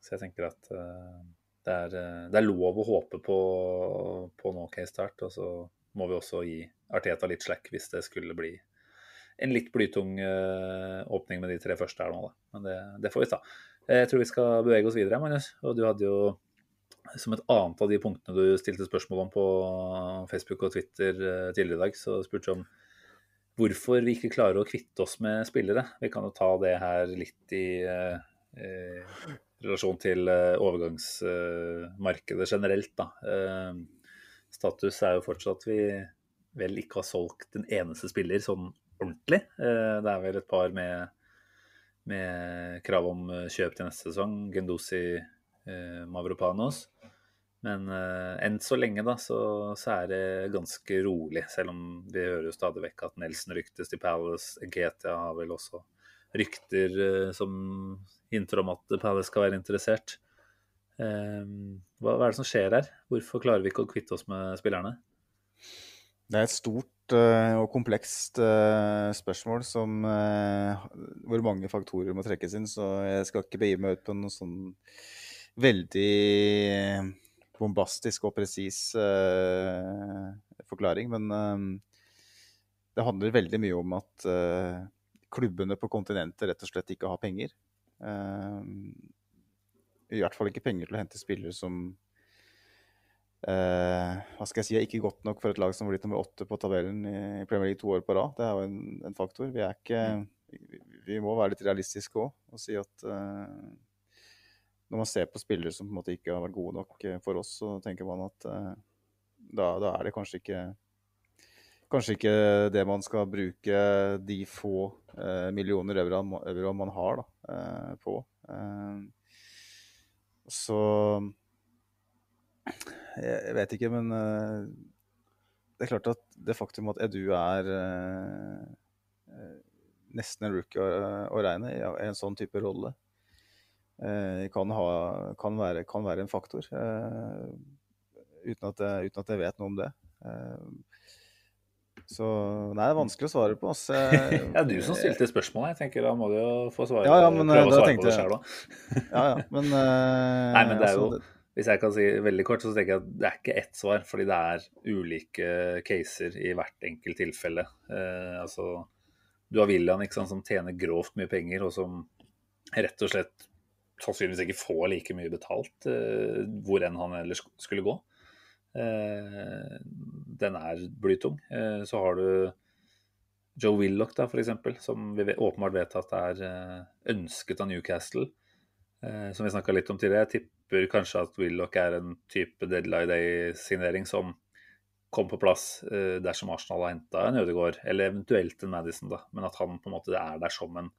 så jeg tenker at eh, det, er, eh, det er lov å håpe på, på en OK start. Og så må vi også gi Arteta litt slack hvis det skulle bli en litt blytung eh, åpning med de tre første her nå, da. Men det, det får vi ta. Jeg tror vi skal bevege oss videre, Magnus. Og du hadde jo som et annet av de punktene du stilte spørsmål om på Facebook og Twitter eh, tidligere i dag, så spurte du om hvorfor vi ikke klarer å kvitte oss med spillere. Vi kan jo ta det her litt i eh, eh, relasjon til overgangsmarkedet generelt, da. Status er jo fortsatt at vi vel ikke har solgt en eneste spiller sånn ordentlig. Eh, det er vel et par med, med krav om eh, kjøp til neste sesong. Gendosi eh, Mavropanos. Men enn så lenge da, så, så er det ganske rolig. Selv om vi hører jo stadig vekk at Nelson ryktes til Palace. GTA har vel også rykter som hinter om at Palace skal være interessert. Hva, hva er det som skjer her? Hvorfor klarer vi ikke å kvitte oss med spillerne? Det er et stort uh, og komplekst uh, spørsmål som, uh, hvor mange faktorer må trekkes inn, så jeg skal ikke begi meg ut på noe sånn veldig bombastisk og presis forklaring. Men det handler veldig mye om at klubbene på kontinentet rett og slett ikke har penger. I hvert fall ikke penger til å hente spillere som eh, hva skal jeg si, er ikke godt nok for et lag som har blitt nummer åtte på tabellen i Premier League to år på rad. Det er jo en, en faktor. Vi, er ikke, vi, vi må være litt realistiske òg og si at eh, når man ser på spillere som på en måte ikke har vært gode nok eh, for oss, så tenker man at eh, da, da, er det kanskje ikke Kanskje ikke det man skal bruke de få eh, millioner euro, euro, man har da, eh, på. så jeg vet ikke, men uh, det er klart at det faktum at Edu er uh, nesten en rookie å, regne i en sånn type rolle, uh, kan, ha, kan, være, kan, være, en faktor. Uten at, jeg, uten, at jeg, vet noe om det. Så Nei, det er vanskelig å svare på. Det er du som stilte spørsmålet. Jeg tenker Da må du jo få svare, ja, ja, men, prøve å svare på det sjøl da. ja, ja, men, nei, men det er jo altså, hvis jeg kan si veldig kort, så tenker jeg at det er ikke ett svar, fordi det er ulike caser i hvert enkelt tilfelle. Eh, altså, du har William sant, som tjener grovt mye penger, og som rett og slett sannsynligvis ikke får like mye betalt eh, hvor enn han ellers skulle gå. Eh, den er blytung. Eh, så har du Joe Willoch, da, f.eks., som vi åpenbart vet at er eh, ønsket av Newcastle. Eh, som vi snakka litt om tidligere. Jeg tipper kanskje at Willoch er en type deadline day-signering som kom på plass uh, dersom Arsenal har henta en Ødegaard, eller eventuelt en Madison, da. Men at han på en måte er der som en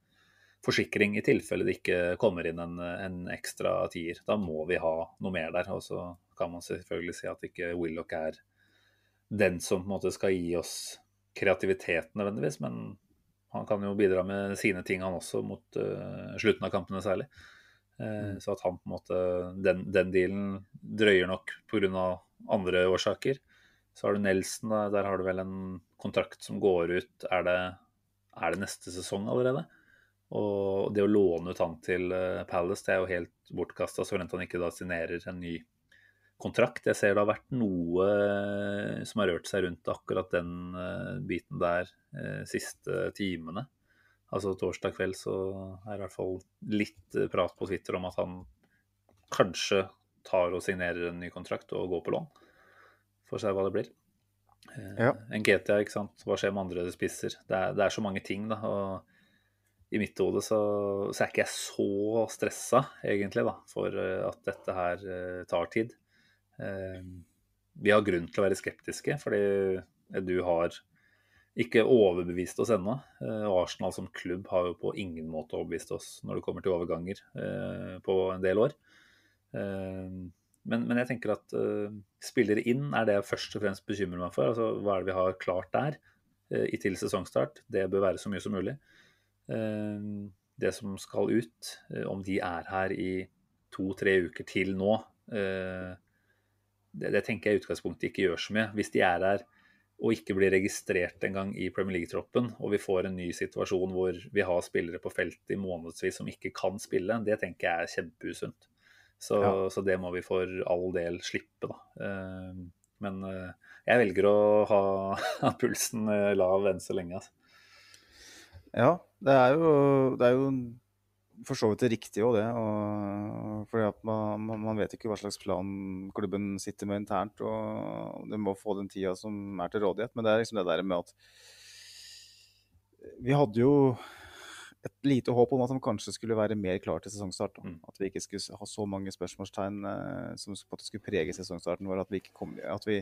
forsikring i tilfelle det ikke kommer inn en, en ekstra tier. Da må vi ha noe mer der. Og så kan man selvfølgelig si at ikke Willoch er den som på en måte skal gi oss kreativitet nødvendigvis, men han kan jo bidra med sine ting, han også, mot uh, slutten av kampene særlig. Eh, mm. Så at han på en måte Den, den dealen drøyer nok pga. andre årsaker. Så har du Nelson, da, der har du vel en kontrakt som går ut Er det, er det neste sesong allerede? Og det å låne ut han til eh, Palace, det er jo helt bortkasta så lenge han ikke da signerer en ny kontrakt. Jeg ser det har vært noe eh, som har rørt seg rundt akkurat den biten der siste timene. Altså torsdag kveld så er det i hvert fall litt eh, prat på Twitter om at han kanskje tar og signerer en ny kontrakt og går på lån. Får se hva det blir. Ja. ja. Nketia, ikke sant. Hva skjer med andre spisser? Det er, det er så mange ting, da. Og i mitt hode så, så, er ikke jeg så stressa, egentlig, da, for eh, at dette her tar tid. Vi har grunn til å være skeptiske, fordi du har ikke overbevist oss ennå. Eh, Arsenal som klubb har jo på ingen måte overbevist oss når det kommer til overganger eh, på en del år. Eh, men, men jeg tenker at spillere inn er det jeg først og fremst bekymrer meg for. Altså, hva er det vi har klart der i til sesongstart? Det bør være så mye som mulig. Det som skal ut, om de er her i to-tre uker til nå, det, det tenker jeg i utgangspunktet ikke gjør så mye. Hvis de er her og ikke blir registrert engang i Premier League-troppen, og vi får en ny situasjon hvor vi har spillere på feltet i månedsvis som ikke kan spille, det tenker jeg er kjempeusunt. Så, ja. så, det må vi for all del slippe, da. Eh, men eh, jeg velger å ha, ha pulsen eh, lav enn så lenge. Altså. Ja, det er jo, det er jo for så vidt det riktige òg, det. Og, fordi at man, man, vet ikke hva slags plan klubben sitter med internt. Og det må få den tida som er til rådighet. Men det er liksom det der med at Vi hadde jo et lite håp om at han kanskje skulle være mer klar til sesongstart. Mm. At vi ikke skulle ha så mange spørsmålstegn eh, som skulle prege sesongstarten vår. At vi, ikke kom, at vi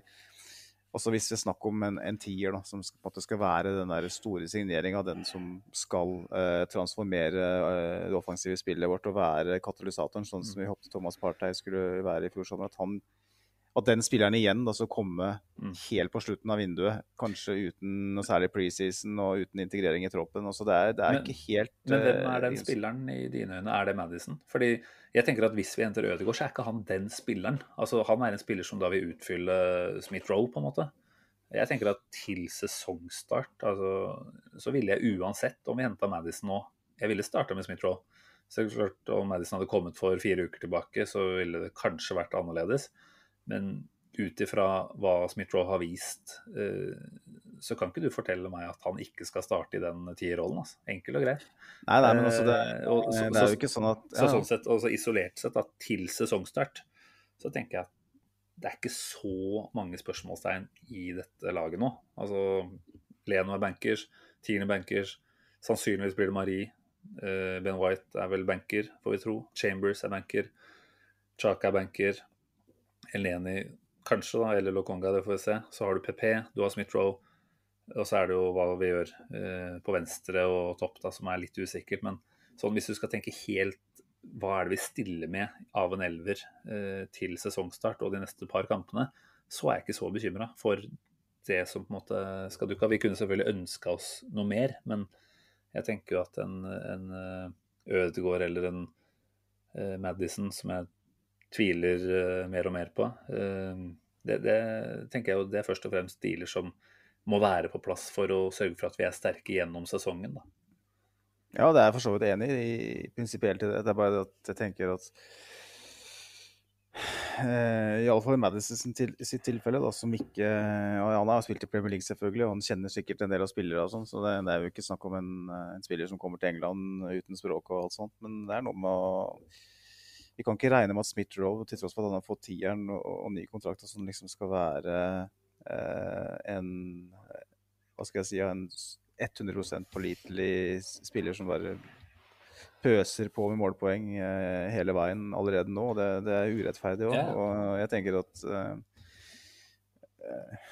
også hvis det er snakk om en, en tier da, som skal, skal være den der store signeringa, den som skal eh, transformere eh, det offensive spillet vårt og være katalysatoren, sånn som vi håpet Thomas Partey skulle være i fjor sommer. At, han, at den spilleren igjen da skal komme mm. helt på slutten av vinduet, kanskje uten noe særlig preseason og uten integrering i troppen. Altså det er, det er men, ikke helt Men hvem er den eh, spilleren i dine øyne? Er det Madison? Fordi jeg tenker at Hvis vi henter Ødegaard, så er ikke han den spilleren. Altså Han er en spiller som da vil utfylle Smith-Roe, på en måte. Jeg tenker at til sesongstart altså, så ville jeg uansett om vi henta Madison nå Jeg ville starta med Smith-Roe. Så klart Om Madison hadde kommet for fire uker tilbake, så ville det kanskje vært annerledes. Men ut ifra hva Smith-Roe har vist, eh, så kan ikke du fortelle meg at han ikke skal starte i den tierrollen. Altså. Enkel og grei. Nei, nei, men altså, det, Eh, og så- det er jo ikke sånn at Så sånn sett, også isolert sett, da, til sesongstart, så tenker jeg at det er ikke så mange spørsmålstegn i dette laget nå. Altså Leno er bankers, Tine bankers, sannsynligvis blir det Marie. Eh, Ben White er vel banker, får vi tro. Chambers er banker. Chaka er banker. Eleni kanskje, da, eller Lokonga, det får vi se. Så har du PP, du har Smith-Roe. Og så er det jo hva vi gjør eh, på venstre og topp, da, som er litt usikkert. Men sånn hvis du skal tenke helt hva er det vi stiller med av en elver eh, til sesongstart og de neste par kampene, så er jeg ikke så bekymra for det som på en måte skal dukke opp. Vi kunne selvfølgelig ønska oss noe mer, men jeg tenker jo at en, en eh, Ødegaard eller en eh, Madison, som jeg tviler uh, mer og mer på, Uh, det, det tenker jeg jo det er først og fremst dealer som må være på plass for å sørge for at vi er sterke gjennom sesongen. da. Ja, det er jeg for så vidt enig i prinsipielt i det. Det er bare det at jeg tenker at eh, Iallfall i Madison til, sitt tilfelle, da, som ikke og Han har spilt i Premier League, selvfølgelig, og han kjenner sikkert en del av spillere, og sånn, så det, det er jo ikke snakk om en, eh, en spiller som kommer til England uten språk og alt sånt. Men det er noe med å Vi kan ikke regne med at Smith Rowe, til tross for at han har fått tieren og, og ny kontrakt, og sånn, liksom skal være eh, en Hva skal jeg si en 100% pålitelig spiller som bare pøser på med målpoeng eh, hele veien allerede nå. Det, det er urettferdig òg. Yeah. Og jeg tenker at eh,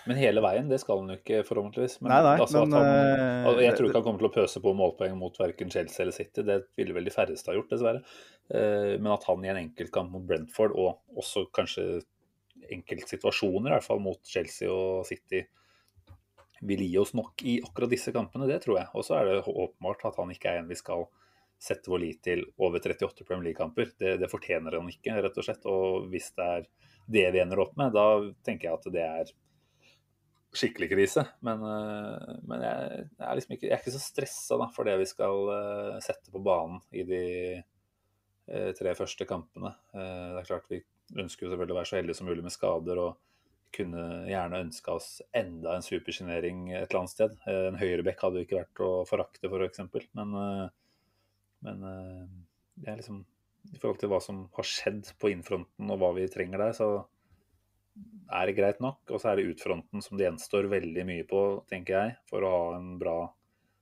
Men hele veien, det skal han jo ikke forhåpentligvis. Men, Nei, nei, altså men, han, eh, jeg tror ikke han kommer til å pøse på målpoeng mot verken Chelsea eller City. Det ville vel de færreste ha gjort, dessverre. Eh, Men at han i en enkeltkamp mot Brentford, og også kanskje enkeltsituasjoner, i hvert fall mot Chelsea og City, vil gi oss nok i akkurat disse kampene, det tror jeg. Og så er det åpenbart at han ikke er en vi skal sette vår lit til over 38 Premier League-kamper. Det, det fortjener han ikke, rett og slett. Og hvis det er det vi ender opp med, da tenker jeg at det er skikkelig krise. Men, eh, men jeg, jeg, er liksom ikke, jeg er ikke så stressa for det vi skal eh, sette på banen i de eh, tre første kampene. Det er klart Vi ønsker selvfølgelig å være så heldige som mulig med skader. og kunne gjerne ønska oss enda en supersignering et eller annet sted. En høyrebekk hadde jo ikke vært å forakte, f.eks. Men, eh, men eh, det er liksom I forhold til hva som har skjedd på innfronten og hva vi trenger der, så er det greit nok. Og så er det utfronten som det gjenstår veldig mye på, tenker jeg, for å ha en bra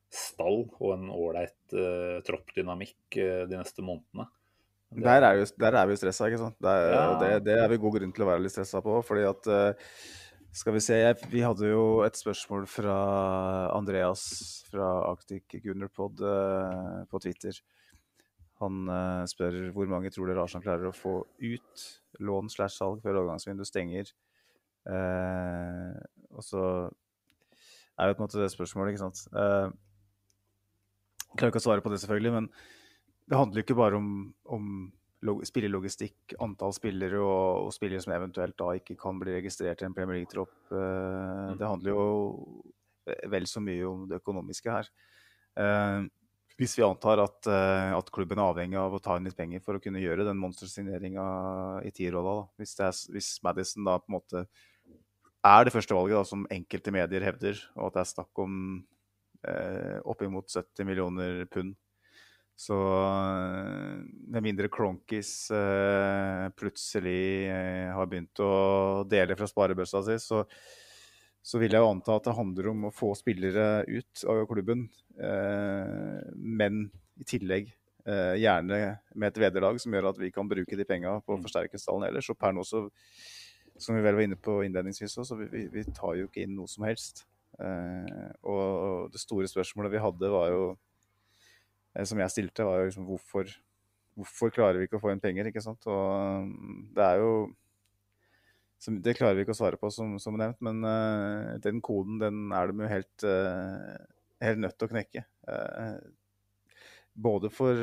stall og en ålreit uh, troppdynamikk uh, de neste månedene. Det- Der er, jo, der er vi jo stressa, ikke sant. Der, Ja. det, det er vi god grunn til å være litt stressa på. fordi at eh, Skal vi se, jeg, vi hadde jo et spørsmål fra Andreas fra Arctic Gunnerpod på Twitter. Han uh, spør hvor mange tror dere Arsenal klarer å få ut lån slash salg før overgangsvinduet stenger. Uh, og så er jo på en måte det spørsmålet, ikke sant. Uh, jeg klarer ikke å svare på det, selvfølgelig, men det handler jo ikke bare om, om log spillelogistikk, antall spillere og, og spillere som eventuelt da ikke kan bli registrert i en Premier League-tropp. Eh, Det handler jo vel så mye om det økonomiske her. Eh, hvis vi antar at, eh, at klubben er avhengig av å ta inn litt penger for å kunne gjøre den monstersigneringa i Tirola. Hvis, hvis Madison da på en måte er det første valget, da, som enkelte medier hevder, og at det er snakk om eh, oppimot 70 millioner pund så eh, med mindre Cronkis eh, plutselig eh, har begynt å dele fra sparebøssa si, så, så vil jeg jo anta at det handler om å få spillere ut av klubben. Eh, men i tillegg eh, gjerne med et vederlag som gjør at vi kan bruke de penga på å forsterke stallen ellers. Og per nå så, som vi vel var inne på innledningsvis òg, så vi, vi, vi tar jo ikke inn noe som helst. Eh, og det store spørsmålet vi hadde, var jo eh, som jeg stilte, var jo liksom hvorfor, hvorfor klarer vi ikke å få inn penger? ikke sant? Og um, det er jo som, Det klarer vi ikke å svare på, som, som nevnt, men uh, den koden den er de jo helt, uh, helt nødt til å knekke. Uh, både for,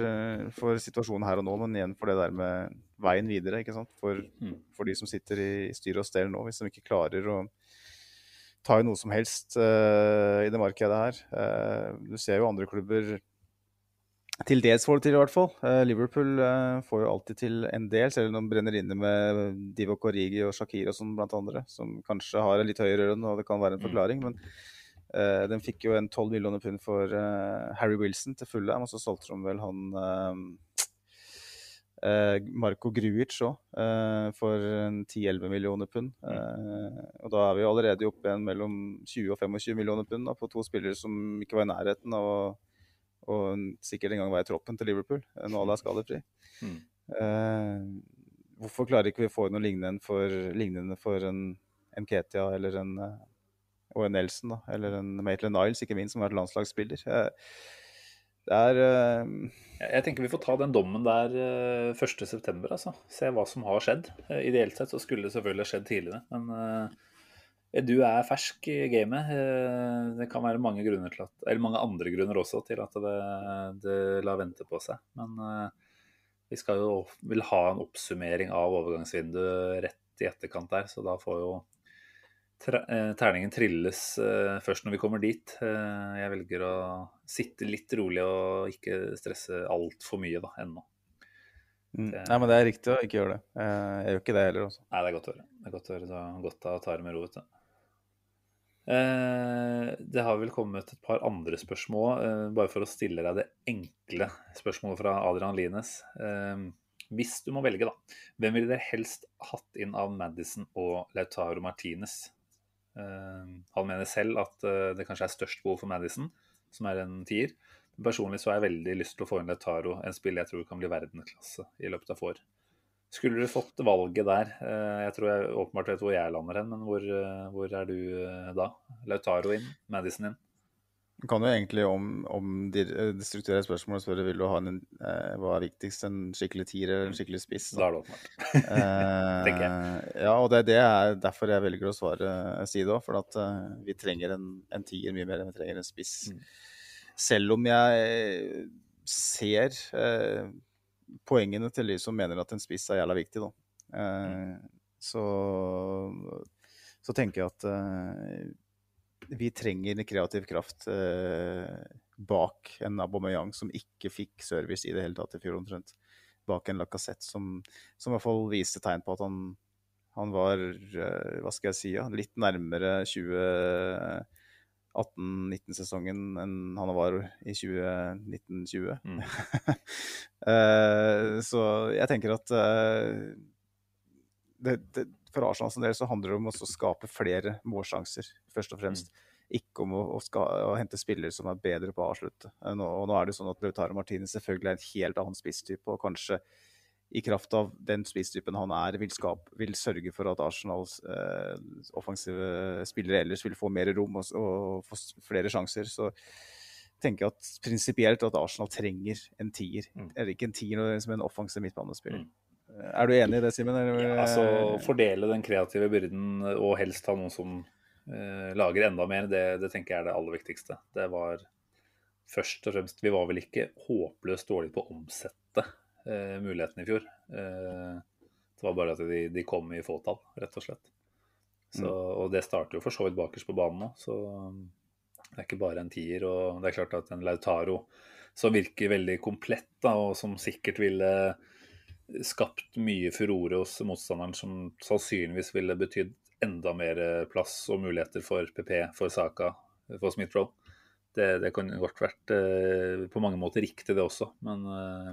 for situasjonen her og nå, men igjen for det der med veien videre. ikke sant? For, Mm. for de som sitter i styr og stell nå, hvis de ikke klarer å ta i noe som helst i det markedet her. Du ser jo andre klubber til dels får det til, i hvert fall. Eh, Liverpool eh, får jo alltid til en del, selv om de brenner inne med Divo Korigi og Shakir og sånn, blant andre, som kanskje har en litt høyere lønn, og det kan være en Mm. forklaring. Men, Uh, den fikk jo en 12 millioner pund for uh, Harry Wilson til fulle, og så solgte de vel han uh, Marco Gruic òg, for en 10-11 millioner pund. Eh, og da er vi jo allerede oppe igjen mellom 20 og 25 millioner pund da, på to spillere som ikke var i nærheten av å og sikkert en gang være i troppen til Liverpool eh, når alle er skadefri. Mm. Eh, hvorfor klarer ikke vi få noe lignende for, lignende for en, en Ketia eller en eh, og en Nelson, da, eller en Maitland Niles, ikke minst, som har vært landslagsspiller. Eh, det er eh, Jeg tenker vi får ta den dommen der eh, 1.9., altså. Se hva som har skjedd. Eh, Ideelt sett så skulle det selvfølgelig ha skjedd tidligere, men eh, du er fersk i gamet. Eh, Det kan være mange at, eller mange andre grunner også til at det, det lar vente på seg. Men eh, vi skal jo vil ha en oppsummering av overgangsvinduet rett i etterkant der, så da får jo eh, terningen trilles først når vi kommer dit. Jeg velger å sitte litt rolig og ikke stresse altfor mye da, ennå. mm, Nei, men det er riktig å ikke gjøre det. Jeg gjør ikke det heller, også. Nei, det er godt å høre. Det er godt å høre. Er godt å ta det med ro. vet du. Eh, det har vel kommet et par andre spørsmål, eh, bare for å stille deg det enkle spørsmålet fra Adrian Lines. Eh, hvis du må velge, da, hvem ville dere helst hatt inn av Madison og Lautaro Martinez? Han mener selv at det kanskje er størst behov for Madison, som er en tier. Personlig så har jeg veldig lyst til å få inn Lautaro, en spiller jeg tror kan bli verdensklasse i løpet av få år. Skulle du fått valget der, eh, jeg tror jeg åpenbart vet hvor jeg lander hen, men hvor, eh, hvor er du eh, da? Lautaro inn, Madison inn? Du kan jo egentlig om, om de, de strukturelle spørsmålene spørre vil du ha en, hva er viktigst, en skikkelig tier eller en skikkelig spiss. Da er det åpenbart. tenker jeg. ja, og det, det er derfor jeg velger å svare si det òg. For at vi trenger en, en tier mye mer enn vi trenger en spiss. Mm. Selv om jeg ser eh, poengene til de som mener at en spiss er jævla viktig, da. Eh, så, så tenker jeg at eh, vi trenger en kreativ kraft eh, bak en Aubameyang som ikke fikk service i det hele tatt i fjor, omtrent. Bak en Lacassette som, som i hvert fall viste tegn på at han, han var, hva skal jeg si, ja, litt nærmere 2018-19-sesongen enn han var i 2019-20. Mm. uh, så jeg tenker at uh, det, det, for Arsenal del så handler det om å skape flere målsjanser, først og fremst. Ikke om å, å, ska, å hente spillere som er bedre på å avslutte. Eh, Nå, og nå er det sånn at Lautaro Martinez selvfølgelig er en helt annen spisstype, og kanskje i kraft av den spisstypen han er, vil, skape, vil sørge for at Arsenals eh, offensive spillere ellers vil få mer rom og, og få flere sjanser. Så tenker jeg at prinsipielt at Arsenal trenger en tier. Mm. Eller ikke en tier men en offensiv midtbanespiller. Mm. Eh, Er du enig i det, Simen? Ja, altså Fordele den kreative byrden og helst ha noen som eh, lager enda mer, det, det tenker jeg er det aller viktigste. Det var først og fremst Vi var vel ikke håpløst dårlige på å omsette eh, mulighetene i fjor. Eh, det var bare at de, de kom i fåtall, rett og slett. Så, og det starter jo for så vidt bakerst på banen nå, så um, det er ikke bare en tier. Og det er klart at en Lautaro som virker veldig komplett, da, og som sikkert ville skapt mye furore hos motstanderen, som sannsynligvis ville betydd enda mer plass og muligheter for PP, for Saka, for Smith-Roll. Det, det kan godt vært eh, på mange måter riktig, det også, men eh,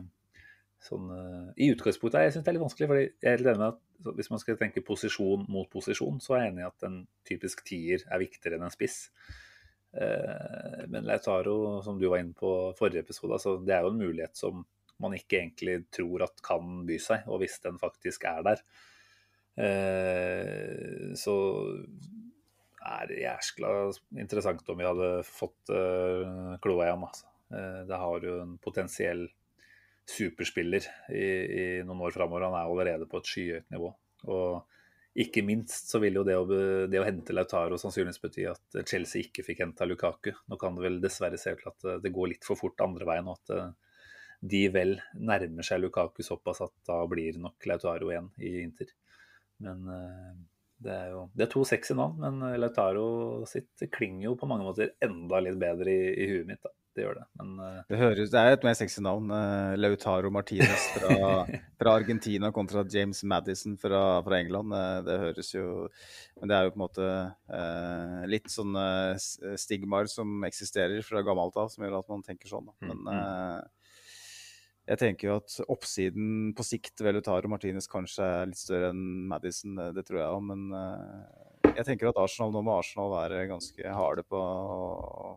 sånn, eh, i utgangspunktet jeg synes det er litt vanskelig. fordi jeg er helt enig med at Hvis man skal tenke posisjon mot posisjon, så er jeg enig i at en typisk tier er viktigere enn en spiss. Eh, men Lautaro, som du var inne på forrige episode, altså, det er jo en mulighet som man ikke egentlig tror at kan by seg, og hvis den faktisk er der, eh, så er det jæskla interessant om vi hadde fått kloa kloa ham, Altså. Det har jo en potensiell superspiller i, i noen år framover. Han er allerede på et skyhøyt nivå. Og ikke minst så vil jo det å, det å hente Lautaro sannsynligvis bety at Chelsea ikke fikk henta Lukaku. Nå kan det vel dessverre se ut til at eh, det går litt for fort andre veien, og at eh, de vel nærmer seg Lukaku såpass at da blir nok Lautaro igjen i Inter. Men eh, det er jo Det er to sexy navn, men Lautaro sitt klinger jo på mange måter enda litt bedre i, i huet mitt, da. Det gjør det. Men uh, det, høres, det er et mer sexy navn. Uh, Lautaro Martinez fra, fra, Argentina kontra James Madison fra, fra England. Uh, det høres jo Men det er jo på en måte litt sånne stigmaer som eksisterer fra gammelt av, som gjør at man tenker sånn. Da. men mm. jeg tenker jo at oppsiden på sikt ved Lautaro Martinez kanskje er litt større enn Madison, det tror jeg òg. Men jeg tenker at Arsenal nå må Arsenal være ganske harde på å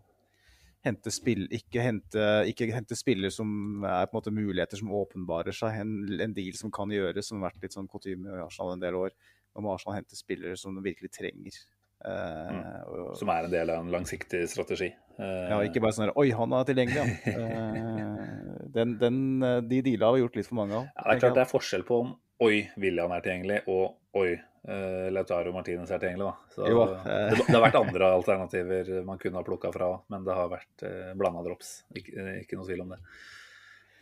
hente spill, ikke hente, ikke hente spiller som er på en måte muligheter som åpenbarer seg. En, en deal som kan gjøres, som har vært litt sånn kutyme i Arsenal en del år. Må Arsenal hente spillere som de virkelig trenger. Uh, mm. og, som er en del av en langsiktig strategi. Uh, ja, ikke bare sånn Oi, han er tilgjengelig, ja. uh, den, den, de deala har vi gjort litt for mange av. Ja, det er klart det er forskjell på om Oi, William er tilgjengelig, og Oi, uh, Lautaro Martinez er tilgjengelig. Da. Så, jo, uh. det, det, har vært andre alternativer man kunne ha plukka fra, men det har vært uh, blanda drops. Ikke, ikke, noe tvil om det.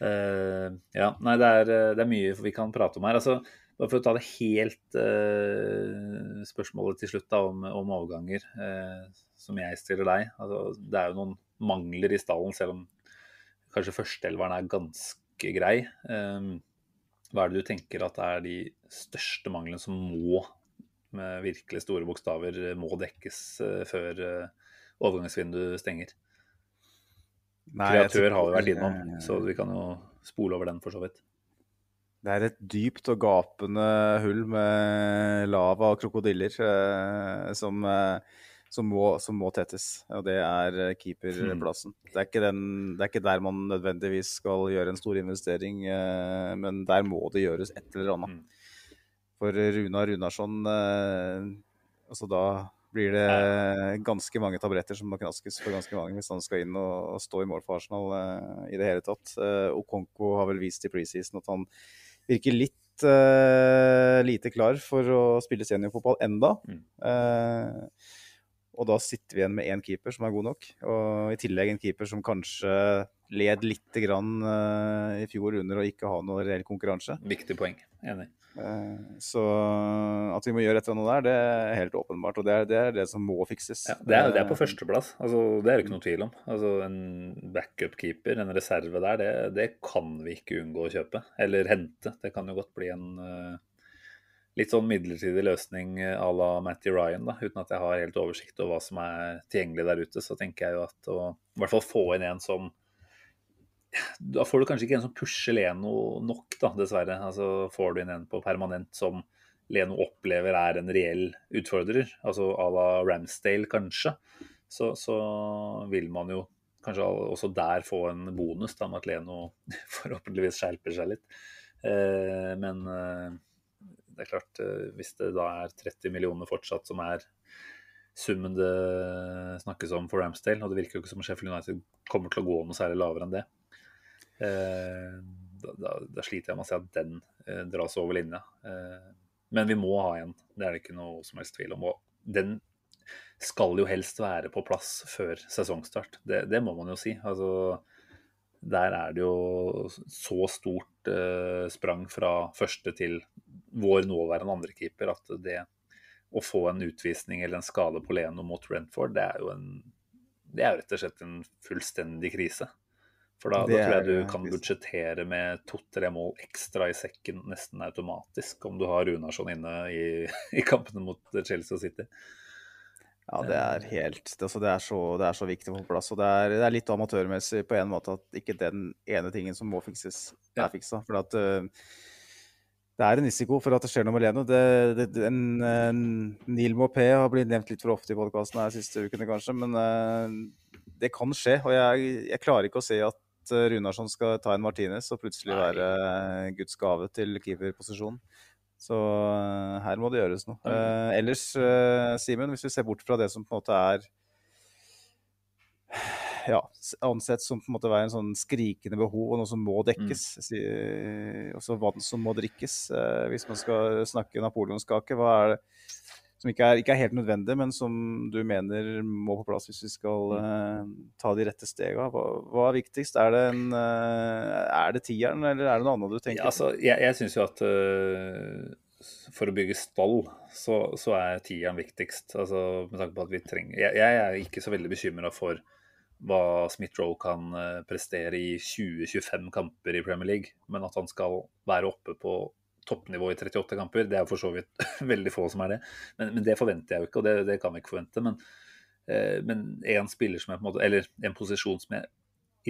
Uh, ja, nei, det er, det er, mye vi kan prate om her. Altså, bare for å ta det helt spørsmålet til slutt da, om, om overganger, som jeg stiller deg. Altså, det er jo noen mangler i stallen, selv om kanskje førsteelveren er ganske grei. Um, hva er det du tenker at er de største mangelen som må, med virkelig store bokstaver, må dekkes eh, før eh, overgangsvinduet stenger? Nei, Kreatør har vi vært innom, så vi kan jo spole over den for så vidt. Det er et dypt og gapende hull med lava og krokodiller eh, som eh, som må, som må, tettes. Og det er eh, keeperplassen. Mm. Det, er den, det er ikke der man nødvendigvis skal gjøre en stor investering, eh, men der må det gjøres et eller annet. For Runa Runarsson eh, altså Da blir det ganske mange tabletter som må knaskes for ganske mange hvis han skal inn og, og stå i mål for Arsenal eh, i det hele tatt. Eh, Okonko har vel vist i preseason at han virker litt lite klar for å spille seniorfotball enda. Mm. Uh, og da sitter vi igjen med én keeper som er god nok, og i tillegg en keeper som kanskje led litt grann, uh, i fjor under å ikke ha noe reell konkurranse. Viktig poeng. Enig. Uh, så at vi må gjøre et eller annet der, det er helt åpenbart. Og det er det, er det som må fikses. Ja, det, er, det er på førsteplass. Altså, det er det ikke noe tvil om. Altså, en backup-keeper, en reserve der, det, det, kan vi ikke unngå å kjøpe. Eller hente. Det kan jo godt bli en uh, litt sånn midlertidig løsning eh, à la Matty Ryan, da, uten at jeg har helt oversikt over hva som er tilgjengelig der ute, så tenker jeg jo at å i hvert fall få inn en som Da får du kanskje ikke en som pusher Leno nok, da, dessverre. Altså Får du inn en på permanent som Leno opplever er en reell utfordrer, altså à la Ramsdale kanskje, så, så vil man jo kanskje også der få en bonus da, med at Leno forhåpentligvis skjerper seg litt. Eh, men eh, det er klart, eh, hvis det da er 30 millioner fortsatt som er summen det snakkes om for Ramsdale, og det virker jo ikke som Sheffield United kommer til å gå noe særlig lavere enn det, da, da, da, sliter jeg med å si at den eh, dras over linja. men vi må ha en, det er det ikke noe som helst tvil om. Og den skal jo helst være på plass før sesongstart. Det, det må man jo si. Altså, der er det jo så stort eh, sprang fra første til vår nåværende andrekeeper at det å få en utvisning eller en skade på Leno mot Rentford, det er jo en det er rett og slett en fullstendig krise. For da, da tror jeg du kan budsjettere med to-tre mål ekstra i sekken nesten automatisk om du har Runarsson inne i, i kampene mot Chelsea og City. Ja, det er helt det, altså, det, er så, det, er så, viktig å få på plass. Og det er, det er, litt amatørmessig på en måte at ikke den ene tingen som må fikses, er fiksa. For at uh, det er en risiko for at det skjer noe med Leno. En, uh, Neil Mopé har blitt nevnt litt for ofte i podkasten her siste ukene, kanskje. Men uh, det kan skje. Og jeg, jeg, klarer ikke å se at Runarsson skal ta en Martinez og plutselig være Guds gave til keeperposisjonen. Så uh, her må det gjøres noe. Eh, ellers, eh, Simen, hvis vi ser bort fra det som på en måte er ja, ansett som på en måte være en sånn skrikende behov og noe som må dekkes. Mm. Også vann som må drikkes. hvis man skal snakke napoleonskake, hva er det som ikke er, ikke er, helt nødvendig, men som du mener må på plass hvis vi skal uh, ta de rette stegene. Hva, hva, er viktigst? Er det, en, uh, er det tieren, eller er det noe annet du tenker? Ja, altså, jeg jeg syns jo at uh, for å bygge stall, så, så er tieren viktigst. Altså, med tanke på at vi trenger jeg, jeg er ikke så veldig bekymra for hva Smith-Roe kan eh, prestere i 20-25 kamper i Premier League, men at han skal være oppe på toppnivå i 38 kamper, det er for så vidt veldig få som er det. Men, men det forventer jeg jo ikke, og det, det kan vi ikke forvente. Men, eh, en spiller som jeg på en måte, eller en posisjon som jeg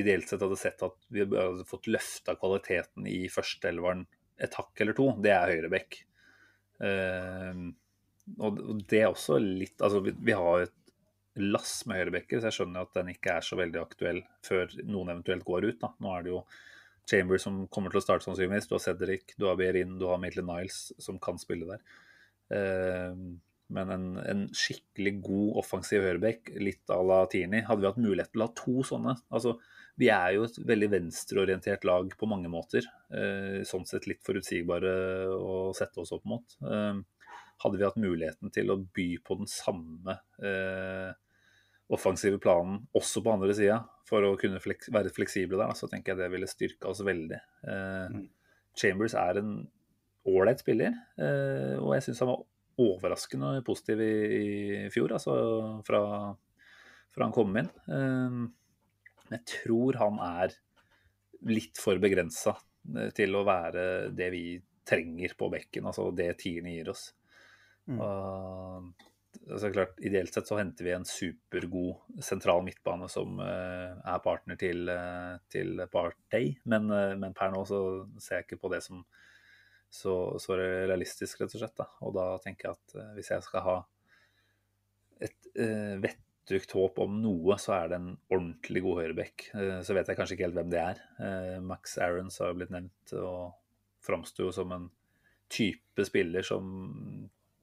ideelt sett hadde sett at vi hadde fått løfta kvaliteten i førsteelveren et hakk eller to, det er høyrebekk. Eh, og det er også litt Altså, vi, vi har et lass med høyrebekker, så jeg skjønner at den ikke er så veldig aktuell før noen eventuelt går ut. Da. Nå er det jo Chamber som kommer til å starte sannsynligvis. Du har Cedric, du har Behrin, du har Maitland Niles som kan spille der. Eh, men en, en, skikkelig god offensiv høyreback, litt à la Tierney, hadde vi hatt mulighet til å ha to sånne. Altså, vi er jo et veldig venstreorientert lag på mange måter. Eh, sånn sett litt forutsigbare å sette oss opp mot. Eh, hadde vi hatt muligheten til å by på den samme eh, offensive planen også på andre sida, for å kunne fleks være fleksible der, så tenker jeg det ville styrka oss veldig. Eh, mm. Chambers er en ålreit spiller, eh, og jeg syns han var overraskende positiv i, i fjor, altså fra, fra, han kom inn. Eh, jeg tror han er litt for begrensa eh, til å være det vi trenger på bekken, altså det tierne gir oss. Mm. Og altså klart, Ideelt sett så henter vi en supergod sentral midtbane som uh, er partner til, uh, til Partey, men, uh, men, per nå så ser jeg ikke på det som så, så realistisk, rett og slett. Da. Og da tenker jeg at hvis jeg skal ha et vettugt håp om noe, så er det en ordentlig god høyreback. så vet jeg kanskje ikke helt hvem det er. Max Aarons har jo blitt nevnt og framsto som en type spiller som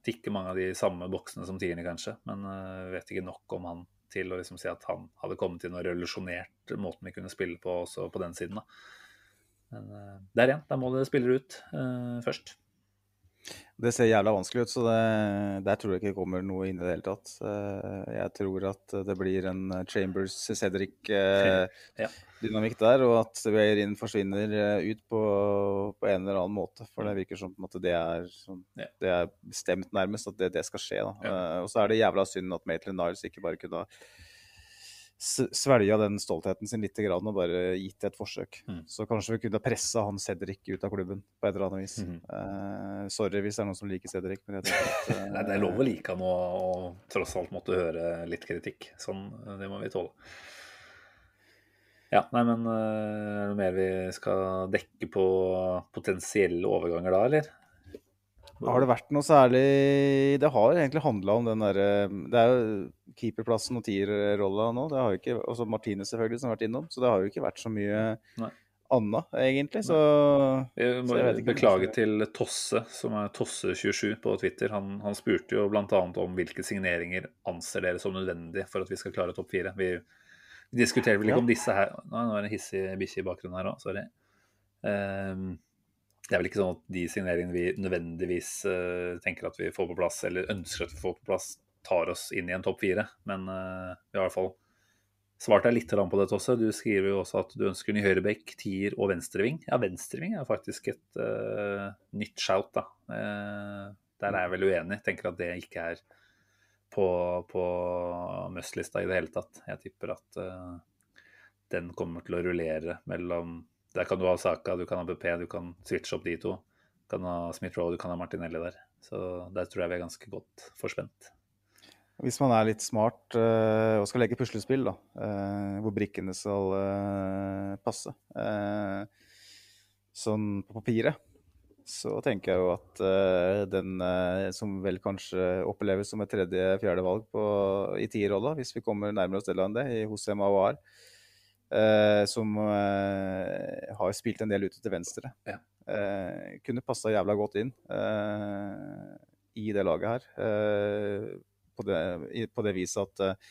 tikker mange av de samme boksene som tierne, kanskje. Men uh, vet ikke nok om han til å liksom si at han hadde kommet til noe revolusjonert måten vi kunne spille på også på den siden. da. Men uh, der igjen, der må det spille ut uh, først. Det ser jævla vanskelig ut, så det, der tror jeg ikke det kommer noe inn i det hele tatt. Jeg tror at det blir en Chambers Cedric-dynamikk der, og at Weirin forsvinner ut på, på, en eller annen måte. For det virker som at det er, det er bestemt nærmest at det, det skal skje. Da. Og så er det jævla synd at Maitland Niles ikke bare kunne svelga den stoltheten sin litt grann, og bare gitt et forsøk. Mm. Så kanskje vi kunne pressa han Cedric ut av klubben på et eller annet vis. Mm. Uh, sorry hvis det er noen som liker Cedric, men jeg tenker at uh, Nei, Det er lov å like han og, og, tross alt måtte høre litt kritikk. Sånn, det må vi tåle. Ja, nei, men uh, noe mer vi skal dekke på potensielle overganger da, eller? Har det vært noe særlig Det har egentlig handla om den derre Det er jo keeperplassen og tierrolla nå. Det har jo ikke Også Martine selvfølgelig, som har vært innom. Så det har jo ikke vært så mye Nei. annet, egentlig. Så, jeg må så beklage til Tosse, som er Tosse27 på Twitter. Han, han spurte jo bl.a. om hvilke signeringer anser dere som nødvendig for at vi skal klare topp fire. Vi, vi diskuterer vel ikke ja. om disse her Nå er det en hissig bikkje i bakgrunnen her òg, sorry. Um, det er vel ikke sånn at de signeringene vi nødvendigvis uh, tenker at vi får på plass, eller ønsker at vi får på plass, tar oss inn i en topp fire. Men uh, vi har i hvert fall svart deg litt på dette også. Du skriver jo også at du ønsker ny høyrebekk, tier og venstreving. Ja, venstreving er faktisk et uh, nytt shout, da. der er jeg vel uenig. Tenker at det ikke er på, på must-lista i det hele tatt. Jeg tipper at den kommer til å rullere mellom der kan du ha Saka, du kan ha BP, du kan switche opp de to. Du kan ha Smith-Roe, du kan ha Martinelli der. Så der tror jeg vi er ganske godt forspent. Hvis man er litt smart øh, og skal legge puslespill, da, øh, hvor brikkene skal øh, passe Sånn på papiret, så tenker jeg jo at den som vel kanskje oppleves som et tredje-fjerde valg på, i tierrolla, hvis vi kommer nærmere oss enn det, i Hosem Awar, Uh, som uh, har spilt en del ute til venstre. Ja. Uh, kunne passa jævla godt inn i det laget her. På det, i, på, det, viset at,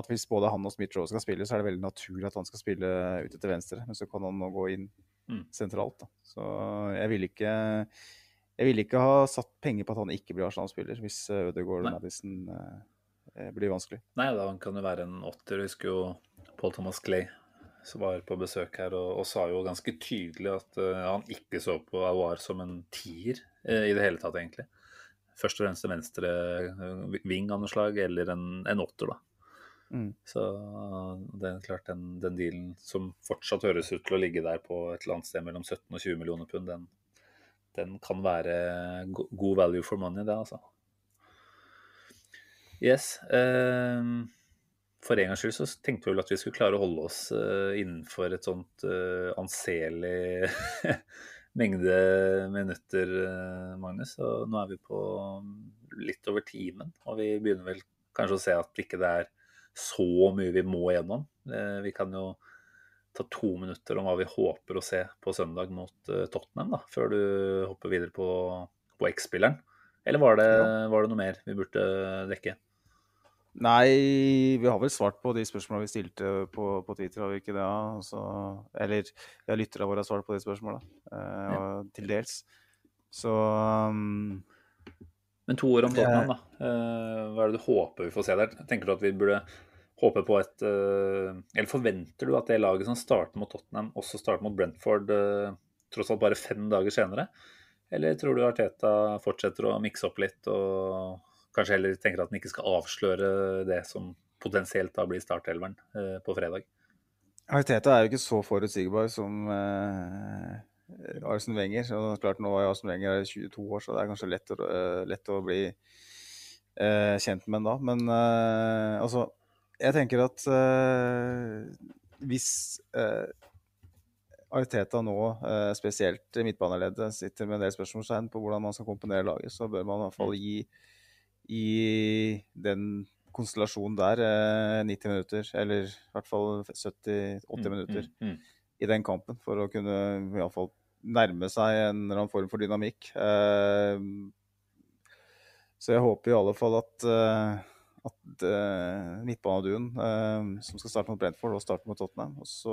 at hvis både han og Smith-Roe skal spille, så er det veldig naturlig at han skal spille ute til venstre. Men så kan han nå gå inn mm. sentralt. Da. Så jeg ville ikke jeg ville ikke ha satt penger på at han ikke blir Arsenal-spiller, hvis Ødegaard og Madison blir vanskelig. Nei, da kan det være en åtter. Jeg husker jo Paul Thomas Clay, som var på besøk her, og, og sa jo ganske tydelig at uh, han ikke så på Awar som en tier uh, i det hele tatt, egentlig. Først og fremst en venstre uh, ving av noe slag, eller en, en åtter, da. Mm. Så det er klart den, den dealen som fortsatt høres ut til å ligge der på et eller annet sted mellom 17 og 20 millioner pund, den, den kan være go- god value for money, det, altså. Yes. eh, for en gangs skyld så tenkte vi vel at vi skulle klare å holde oss eh, innenfor et sånt eh, anselig mengde minutter, eh, Magnus. Og nå er vi på litt over timen, og vi begynner vel kanskje å se at ikke det er så mye vi må gjennom. Vi kan jo ta to minutter om hva vi håper å se på søndag mot Tottenham, da, før du hopper videre på, på X-spilleren. Eller var det, var det noe mer vi burde dekke? Nei, vi har vel svart på de spørsmåla vi stilte på, på Twitter, har vi ikke det? ja? Altså, eller ja, lytterne våre har svart på de spørsmåla, eh, ja. til dels. Så um, Men to ord om Tottenham, da. Eh, hva er det du håper vi får se der? Tenker du at vi burde håpe på et eh, Eller forventer du at det laget som starter mot Tottenham, også starter mot Brentford eh, tross alt bare fem dager senere? Eller tror du Arteta fortsetter å mikse opp litt, og kanskje heller tenker at han ikke skal avsløre det som potensielt da blir startelveren eh, på fredag? Arteta er jo ikke så forutsigbar som eh, Arsen Wenger. Og klart nå er Arsen Wenger 22 år, så det er kanskje lett å, eh, lett å bli eh, kjent med ham da. Men eh, altså, jeg tenker at eh, hvis eh, Arteta nå, spesielt midtbaneleddet, sitter med en del spørsmålstegn på hvordan man skal komponere laget, så bør man i hvert fall gi, gi den konstellasjonen der eh, 90 minutter, eller i hvert fall 70-80 minutter Mm, mm, i den kampen for å kunne i hvert fall nærme seg en eller annen form for dynamikk. Eh, så jeg håper i alle fall at, eh, at uh, midtbaneduen uh, som skal starte mot Brentford, og starte mot Tottenham. Og så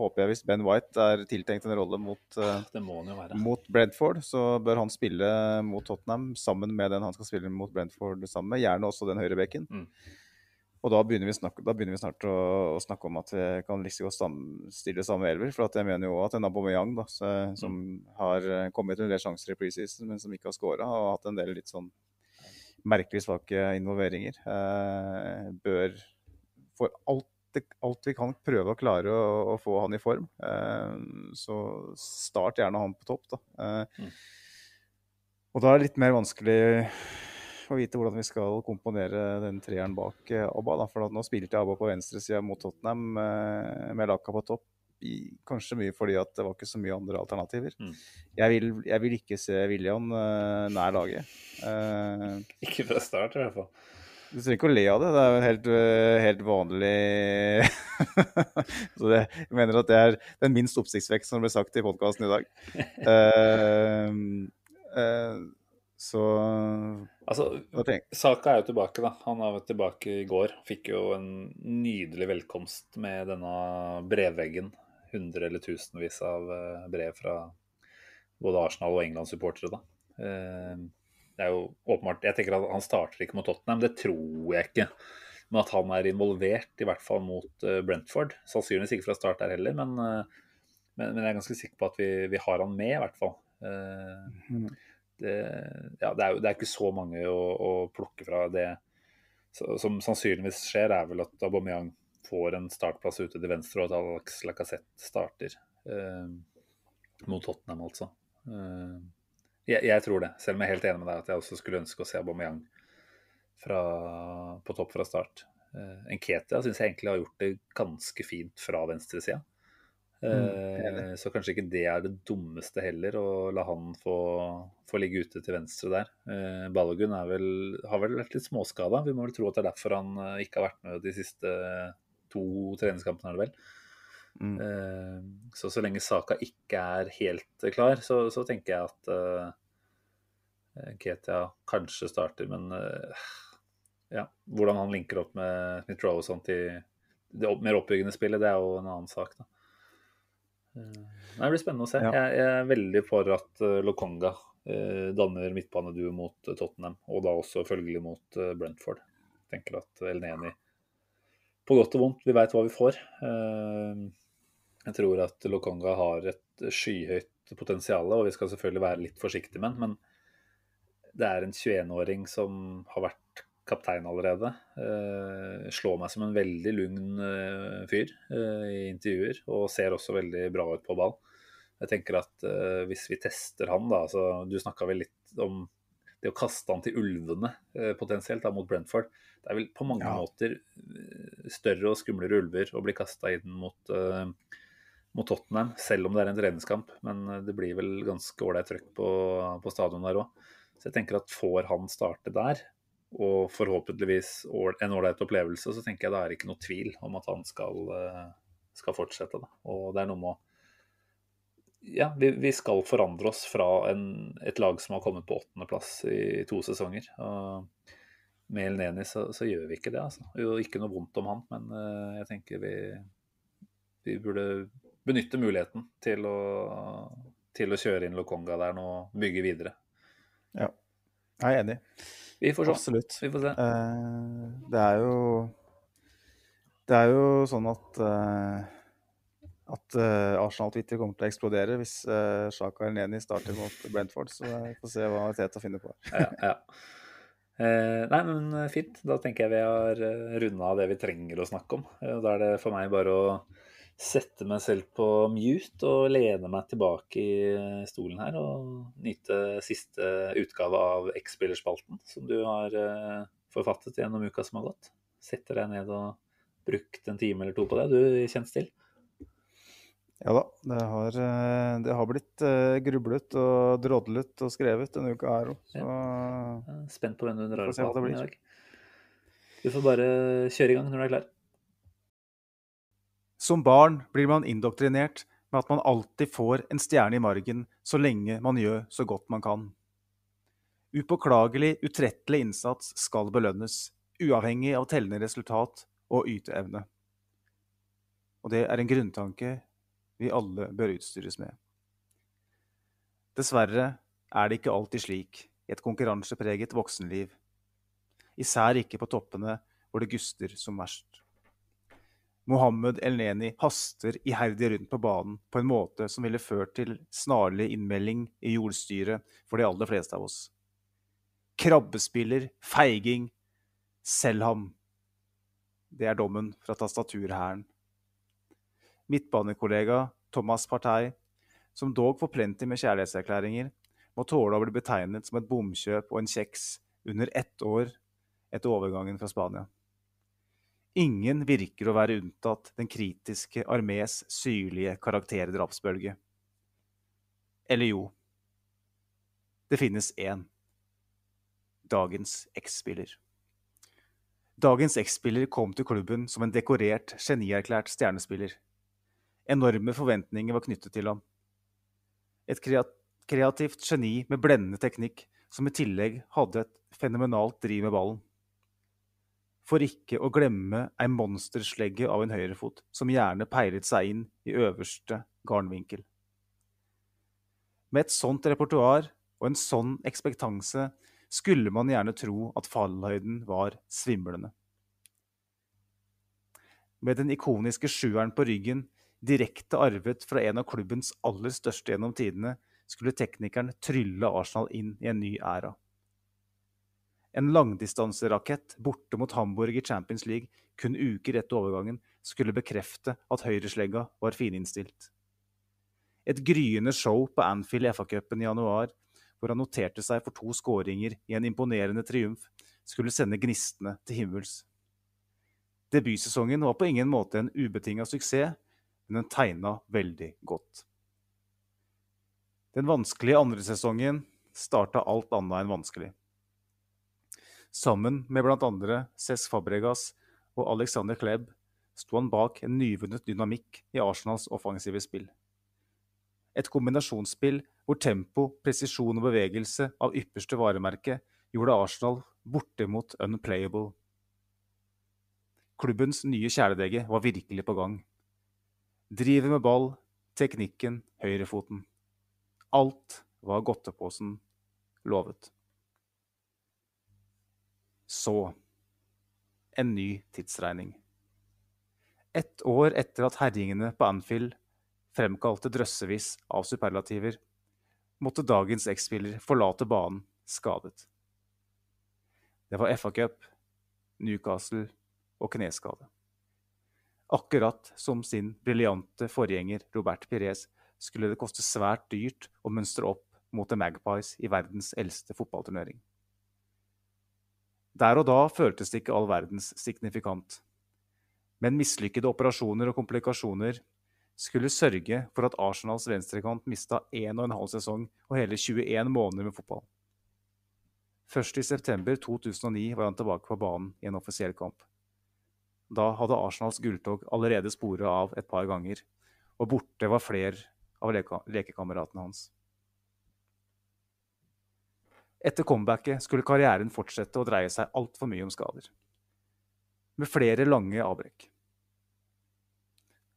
håper jeg hvis Ben White er tiltenkt en rolle mot, eh, være. mot Brentford, så bør han spille mot Tottenham sammen med den han skal spille mot Brentford sammen med. Gjerne også den høyrebekken. Mm. Og da begynner vi, snakk, da begynner vi snart å, å snakke om at vi kan like godt stille samme elver. For at jeg mener jo at en Aubameyang, da, så, som har eh, kommet til en del sjanser i preseason, men som ikke har scora, og hatt en del litt sånn merkelig svake involveringer, eh, bør for alt, alt vi kan prøve å klare å, å få han i form. Eh, så start gjerne han på topp, da. Eh, Mm. Og da er det litt mer vanskelig å vite hvordan vi skal komponere den treeren bak Abba. Da. For nå spilte Abba på venstresida mot Tottenham med Laka på topp. Kanskje mye fordi at det var ikke så mye andre alternativer. Mm. Jeg, vil, jeg vil ikke se William uh, nær laget. Uh, Ikke fra start, i hvert fall. du trenger ikke å le av det, det er jo helt, øh, helt vanlig Så det, jeg mener at det er den minst oppsiktsvekkende som ble sagt i podkasten i dag. Uh, eh, så Altså, Saka er jo tilbake, da. Han var tilbake i går. Fikk jo en nydelig velkomst med denne brevveggen. Hundre eller tusenvis av eh, brev fra både Arsenal og England-supportere, da. Eh, Det er jo åpenbart Jeg tenker at han starter ikke mot Tottenham, det tror jeg ikke. Men at han er involvert, i hvert fall mot eh, Brentford. Sannsynligvis ikke fra start der heller, men, men, men jeg er ganske sikker på at vi, vi har han med, i hvert fall. Eh, det, ja, det, er jo det er ikke så mange å, å plukke fra. Det så, som sannsynligvis skjer, er vel at Aubameyang får en startplass ute til venstre, og at Alex Lacassette starter eh, mot Tottenham, altså. Eh, jeg, jeg tror det, selv om jeg er helt enig med deg at jeg også skulle ønske å se Aubameyang fra, på topp fra start. Uh, Enketia syns jeg egentlig har gjort det ganske fint fra venstresida. Mm, så kanskje ikke det er det dummeste heller, å la han få, få ligge ute til venstre der. Balogun vel, har vel vært litt småskada. Vi må vel tro at det er derfor han ikke har vært med de siste to treningskampene, er det vel. Mm. Uh, så så lenge saka ikke er helt klar, så, så tenker jeg at uh, Ketia kanskje starter, men uh, ja, hvordan han linker opp med Smith Rowe og sånt i det opp, mer oppbyggende spillet, det er jo en annen sak, da. Uh, det blir spennende å se. Ja. Jeg, jeg er veldig for at Lokonga danner midtbaneduo mot Tottenham, og da også følgelig mot Brentford. Tenker at El Neni på godt og vondt, vi veit hva vi får. Uh, jeg tror at Lokonga har et skyhøyt potensial, og vi skal selvfølgelig være litt forsiktige med den, men det er en 21-åring som har vært kaptein allerede. Uh, slår meg som en veldig lugn uh, fyr uh, i intervjuer, og ser også veldig bra ut på ball. Jeg tenker at hvis vi tester han, da altså, Du snakka vel litt om det å kaste han til ulvene potensielt da, mot Brentford. Det er vel på mange ja. måter større og skumlere ulver å bli kasta inn mot, mot, Tottenham, selv om det er en treningskamp. Men det blir vel ganske ålreit trøkk på, på stadion der òg. Så jeg tenker at får han starte der, og forhåpentligvis en ålreit opplevelse, så tenker jeg det er ikke noe tvil om at han skal, eh, skal fortsette. Da. Og det er noe med å Ja, vi, vi, skal forandre oss fra en, et lag som har kommet på åttendeplass i to sesonger. Og med El Neni så, så, gjør vi ikke det, altså. Jo, ikke noe vondt om han, men uh, jeg tenker vi, vi burde benytte muligheten til å, til å kjøre inn Lokonga der nå og bygge videre. Ja, jeg er enig. Vi får se. Absolutt. Vi får se. Uh, det er jo Det er jo sånn at eh, at uh, Arsenal-Twitter kommer til å eksplodere hvis uh, Shaka Elneni starter mot Brentford. Så vi får se hva Teta finner på. ja, ja. Eh, nei, men fint. Da tenker jeg vi har runda det vi trenger å snakke om. Da er det for meg bare å sette meg selv på mute og lene meg tilbake i stolen her og nyte siste utgave av X-spillerspalten som du har eh, forfattet gjennom uka som har gått. Setter deg ned og brukt en time eller to på det, du kjennes til? Ja da, det har, eh, det har blitt uh, grublet og drodlet og skrevet denne uka her òg. Ja. Spent på hvem du drar på i dag. Du får bare kjøre i gang når du er klar. Som barn blir man indoktrinert med at man alltid får en stjerne i margen så lenge man gjør så godt man kan. Upåklagelig, utrettelig innsats skal belønnes, uavhengig av tellende resultat og yteevne. Og det er en grunntanke vi alle bør utstyres med. Dessverre er det ikke alltid slik i et konkurransepreget voksenliv, især ikke på toppene hvor det guster som verst. Mohammed El-Neni haster iherdig rundt på banen på en måte som ville ført til snarlig innmelding i jordstyret for de aller fleste av oss. Krabbespiller, feiging, selg ham. Det er dommen fra tastaturhæren. Midtbanekollega Thomas Partey, som dog får med kjærlighetserklæringer, må tåle å bli betegnet som et bomkjøp og en kjeks under ett år etter overgangen fra Spania. Ingen virker å være unntatt den kritiske armés syrlige karakterdrapsbølge. Eller jo, det finnes én. Dagens X-spiller. Dagens X-spiller kom til klubben som en dekorert, genierklært stjernespiller. Enorme forventninger var knyttet til ham. Et kreativt geni med blendende teknikk, som i tillegg hadde et fenomenalt driv med ballen for ikke å glemme ei monsterslegge av en høyrefot som gjerne peilet seg inn i øverste garnvinkel. Med et sånt repertoar og en sånn ekspektanse skulle man gjerne tro at fallhøyden var svimlende. Med den ikoniske sjueren på ryggen, direkte arvet fra en av klubbens aller største gjennom tidene, skulle teknikeren trylle Arsenal inn i en ny æra. En langdistanserakett borte mot Hamburg i Champions League kun uker etter overgangen skulle bekrefte at høyreslegga var fininnstilt. Et gryende show på Anfield i FA-cupen i januar, hvor han noterte seg for to skåringer i en imponerende triumf, skulle sende gnistene til himmels. Debutsesongen var på ingen måte en ubetinga suksess, men den tegna veldig godt. Den vanskelige andre sesongen starta alt annet enn vanskelig. Sammen med bl.a. Cess Fabregas og Alexander Klebb sto han bak en nyvunnet dynamikk i Arsenals offensive spill. Et kombinasjonsspill hvor tempo, presisjon og bevegelse av ypperste varemerke gjorde Arsenal bortimot unplayable. Klubbens nye kjæledegge var virkelig på gang. Drivet med ball, teknikken, høyrefoten. Alt var godtepåsen lovet. Så en ny tidsregning. Ett år etter at herjingene på Anfield fremkalte drøssevis av superlativer, måtte dagens X-spiller forlate banen skadet. Det var FA-cup, Newcastle og kneskade. Akkurat som sin briljante forgjenger Robert Pires skulle det koste svært dyrt å mønstre opp mot The Magpies i verdens eldste fotballturnering. Der og da føltes det ikke all verdens signifikant. Men mislykkede operasjoner og komplikasjoner skulle sørge for at Arsenals venstrekant mista 1 12 sesong og hele 21 måneder med fotball. Først i september 2009 var han tilbake på banen i en offisiell kamp. Da hadde Arsenals gulltog allerede sporet av et par ganger, og borte var flere av leke lekekameratene hans. Etter comebacket skulle karrieren fortsette å dreie seg altfor mye om skader. Med flere lange avbrekk.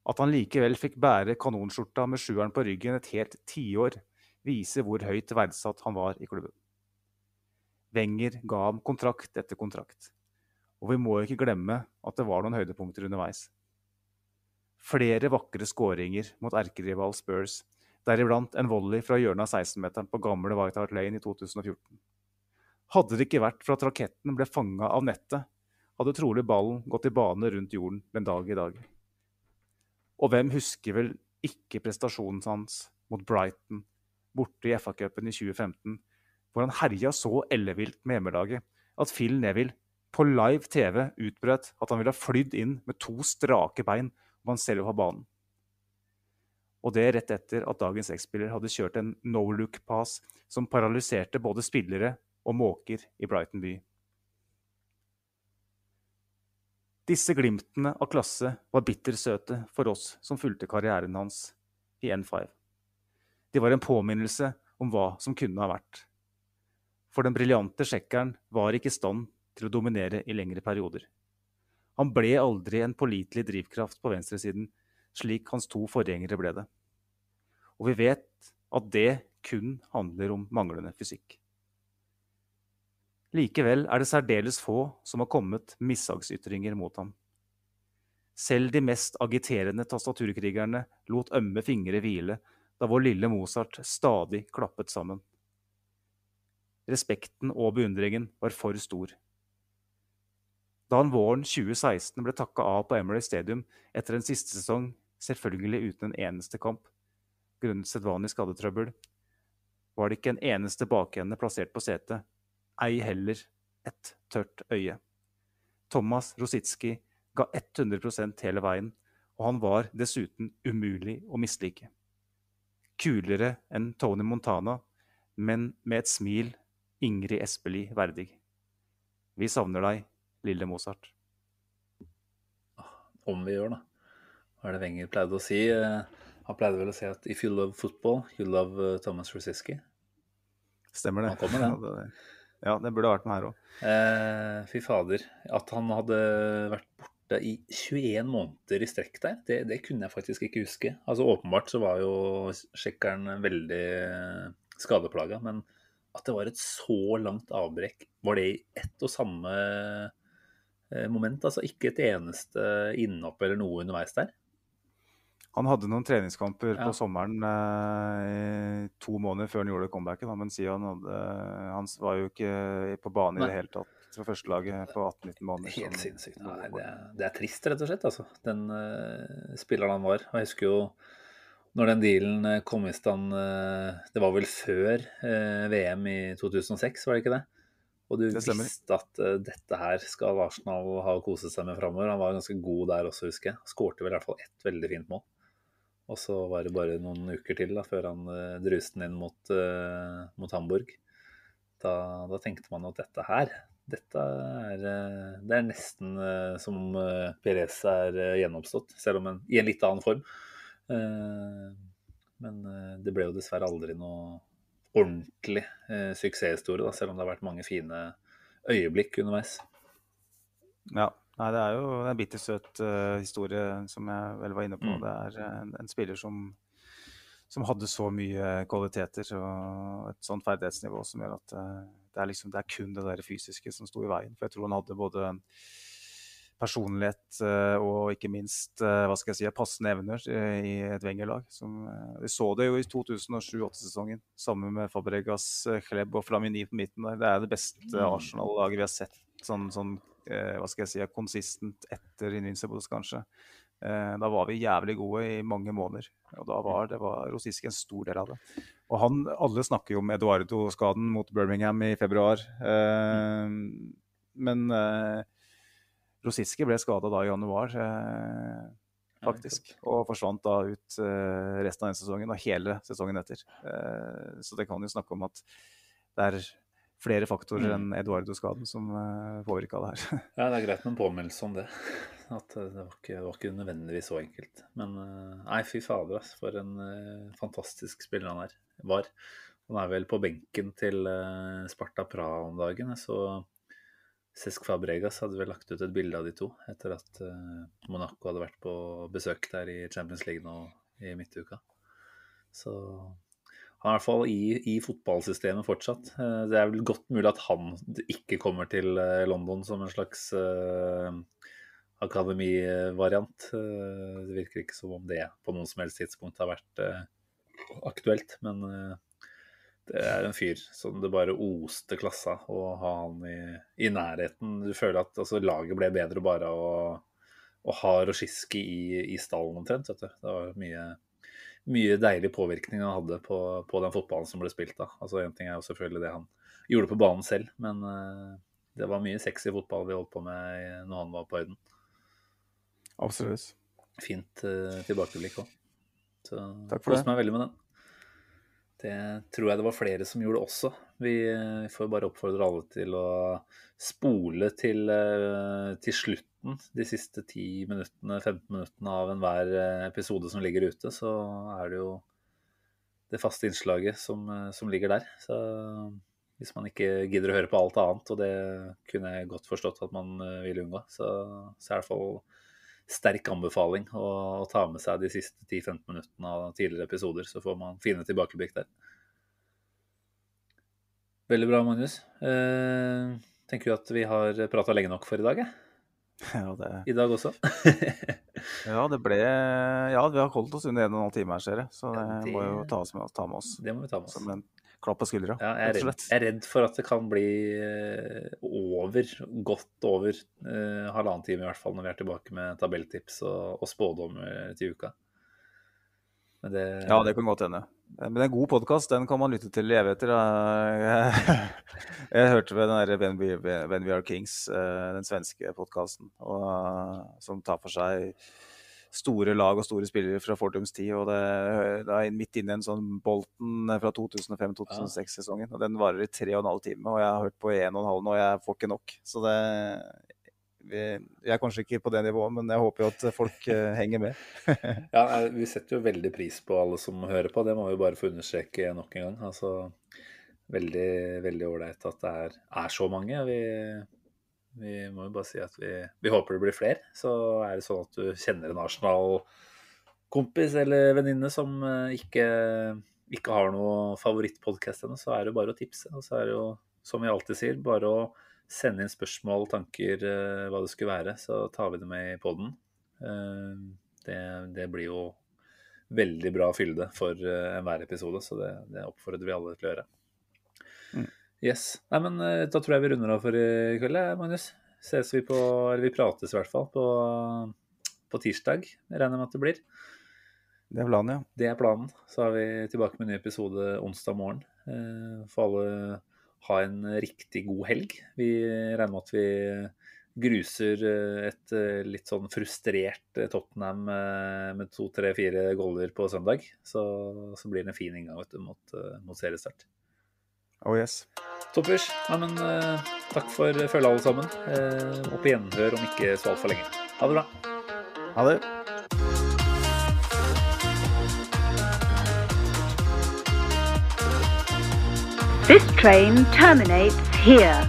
At han likevel fikk bære kanonskjorta med sjueren på ryggen et helt tiår, viser hvor høyt verdsatt han var i klubben. Wenger ga ham kontrakt etter kontrakt. Og vi må ikke glemme at det var noen høydepunkter underveis. Flere vakre skåringer mot erkerival Spurs deriblant en volley fra hjørnet av 16-meteren på gamle White Lane i 2014. Hadde det ikke vært for at raketten ble fanga av nettet, hadde trolig ballen gått i bane rundt jorden den dag i dag. Og hvem husker vel ikke prestasjonen hans mot Brighton borte i FA-cupen i 2015, hvor han herja så ellevilt med hjemmelaget at Phil Neville på live TV utbrøt at han ville ha flydd inn med to strake bein om han selv var banen. Og det rett etter at dagens X-spiller hadde kjørt en no look-pass som paralyserte både spillere og måker i Brighton by. Disse glimtene av klasse var bittersøte for oss som fulgte karrieren hans i N5. De var en påminnelse om hva som kunne ha vært. For den briljante sjekkeren var ikke i stand til å dominere i lengre perioder. Han ble aldri en pålitelig drivkraft på venstresiden, slik hans to forgjengere ble det. Og vi vet at det kun handler om manglende fysikk. Likevel er det særdeles få som har kommet mishagsytringer mot ham. Selv de mest agiterende tastaturkrigerne lot ømme fingre hvile da vår lille Mozart stadig klappet sammen. Respekten og beundringen var for stor. Da han våren 2016 ble takka av på Emery Stadium etter en siste sesong selvfølgelig uten en eneste kamp, grunnet sedvanlig skadetrøbbel, var det ikke en eneste bakende plassert på setet, ei heller et tørt øye. Thomas Rositski ga 100% hele veien, og han var dessuten umulig å mislike. Kulere enn Tony Montana, men med et smil Ingrid Espelid verdig. Vi savner deg, lille Mozart. Om vi gjør, da hva er det Wenger pleide å si? Eh, han pleide vel å si at 'if you love football, you love eh, Thomas Rosiski'. Stemmer det. Han kommer, den. Ja, det burde vært med her òg. Eh, fy fader. At han hadde vært borte i 21 måneder i strekk der, det, det, kunne jeg faktisk ikke huske. Altså Åpenbart så var jo sjekkeren veldig skadeplaga, men at det var et så langt avbrekk, var det i ett og samme moment? Altså ikke et eneste innhopp eller noe underveis der? Han hadde noen treningskamper ja. på sommeren eh, to måneder før han gjorde comebacket. Men siden han, hadde, han var jo ikke på banen i det hele tatt fra førstelaget på 18-19 måneder. Helt sånn, sinnssykt. Nei, det, er, det, er, trist, rett og slett. Altså. Den uh, spilleren han var. Og jeg husker jo når den dealen eh, kom i stand uh, Det var vel før uh, VM i 2006, var det ikke det? Og du visste at uh, dette her skal Arsenal ha koset seg med framover. Han var ganske god der også, husker jeg. Skårte vel i hvert fall ett veldig fint mål. Og så var det bare noen uker til da, før han uh, druste den inn mot, uh, mot Hamburg. Da, da, tenkte man at dette her, dette er, det er nesten som Perez er gjenoppstått, selv om en, i en litt annen form. men det ble jo dessverre aldri noe ordentlig suksesshistorie, da, selv om det har vært mange fine øyeblikk underveis. Ja, Nei, det er jo en bittersøt uh, historie, som jeg vel var inne på. Mm. Det er en, en spiller som, som, hadde så mye kvaliteter og et sånt ferdighetsnivå som gjør at uh, det, er liksom, det er kun det der fysiske som sto i veien. For jeg tror han hadde både personlighet uh, og ikke minst hva skal jeg si, passende evner i et Wenger-lag. Vi så det jo i 2007-2008-sesongen sammen med Fabregas, Klebb og Flamini på midten der. Det er det beste mm. Arsenal-laget vi har sett sånn, sånn eh, hva skal jeg si, konsistent etter Invincibles, kanskje. Eh, da var vi jævlig gode i mange måneder. Og da var, det var Rosiski en stor del av det. Og han, alle snakker jo om Eduardo-skaden mot Birmingham i februar. Eh, men eh, Rosiski ble skada da i januar, eh, faktisk. Og forsvant da ut eh, resten av den sesongen og hele sesongen etter. Eh, så det kan jo snakke om at det er flere faktorer enn Eduardo-skaden som uh, påvirka det her. Ja, det er greit med en påmeldelse om det. At eh, det var ikke, det var ikke nødvendigvis så enkelt. Men eh, nei, fy fader, ass. For en eh, fantastisk spiller han er. var. Han er vel på benken til eh, Sparta Praha om dagen. Så Cesc Fabregas hadde vel lagt ut et bilde av de to etter at eh, Monaco hadde vært på besøk der i Champions League nå i midtuka. Så han er i hvert fall i, i fotballsystemet fortsatt. Eh, Det er vel godt mulig at han ikke kommer til eh, London som en slags uh, akademivariant. Det virker ikke som om det på noen som helst tidspunkt har vært uh, aktuelt. Men eh, det er en fyr som det bare oste klassa å ha han i, i nærheten. Du føler at altså, laget ble bedre bare å, å ha Roshiski i, i stallen omtrent. Det var mye, mye deilig påvirkning han hadde på, på den fotballen som ble spilt da. Altså ting er jo selvfølgelig det han gjorde på banen selv, men uh, det var mye sexy fotball vi holdt på med når han var på høyden. Absolutt. Fint uh, tilbakeblikk òg. Så koste meg veldig med den. Det tror jeg det var flere som gjorde også. Vi eh, får bare oppfordre alle til å spole til, eh, til slutten, de siste 10-15 minuttene av enhver eh, episode som ligger ute. Så er det jo det faste innslaget som, som ligger der. Så hvis man ikke gidder å høre på alt annet, og det kunne jeg godt forstått at man ville unngå, så, så er det i hvert fall sterk anbefaling å, å ta med seg de siste 10-15 minuttene av tidligere episoder, så får man fine tilbakeblikk der. Veldig bra, Magnus. Eh, tenker du at vi har prata lenge nok for i dag? jeg? Ja, det, I dag også? ja, det ble Ja, vi har holdt oss under en og en halv time her, ser jeg. Så det, Ja, det- må jo ta, oss med, ta med oss det må vi ta med oss. som en klapp på skuldra. Ja, jeg, er redd, jeg er redd for at det kan bli eh, over, godt over eh, halvannen time i hvert fall, når vi er tilbake med tabelltips og, og spådommer til uka. Men det, Ja, det kan godt hende. Men en god podkast, den kan man lytte til i evigheter. Jeg, jeg hørte ved den der When We, Are Kings, eh, den svenske podkasten, som tar for seg store lag og store spillere fra Fortums tid. Og det, det er midt inne i en sånn Bolten fra 2005-2006-sesongen. Og den varer i tre og en halv time, og jeg har hørt på en og en halv nå, og jeg får ikke nok. Så det Jeg er kanskje ikke på det nivået, men jeg håper jo at folk eh, henger med. Ja, vi setter jo veldig pris på alle som hører på. Det må vi bare få understreke nok en gang. Altså, veldig veldig ålreit at det er, er så mange. Vi, vi må jo bare si at vi, vi håper det blir flere. Så er det sånn at du kjenner en Arsenal-kompis eller venninne som eh, ikke, ikke har noe favorittpodkast ennå, så er det jo bare å tipse. Og så er det jo, som vi alltid sier, bare å sende inn spørsmål, tanker, eh, hva det skulle være. Så tar vi det med i poden. Det, det blir jo veldig bra fylde for eh, enhver episode, så det, det oppfordrer vi alle til å gjøre. Yes. Nei, men eh, da tror jeg vi runder av for i kveld, Magnus. Ses vi på Eller vi prates i hvert fall på, på tirsdag, regner jeg med at det blir. Det er planen, ja. Det er planen. Så er vi tilbake med en ny episode onsdag morgen. For Får alle ha en riktig god helg. Vi regner med at vi gruser eh, et eh, litt sånn frustrert eh, Tottenham eh, med to, tre, fire goller på søndag. Så, så blir det en fin inngang vet du, mot, eh, mot seriestart. Oh yes. Toppers. Nei, men uh, takk for følget, alle sammen. Uh, og på gjenhør om ikke så altfor lenge. Ha det bra. Ha det. This train terminates here.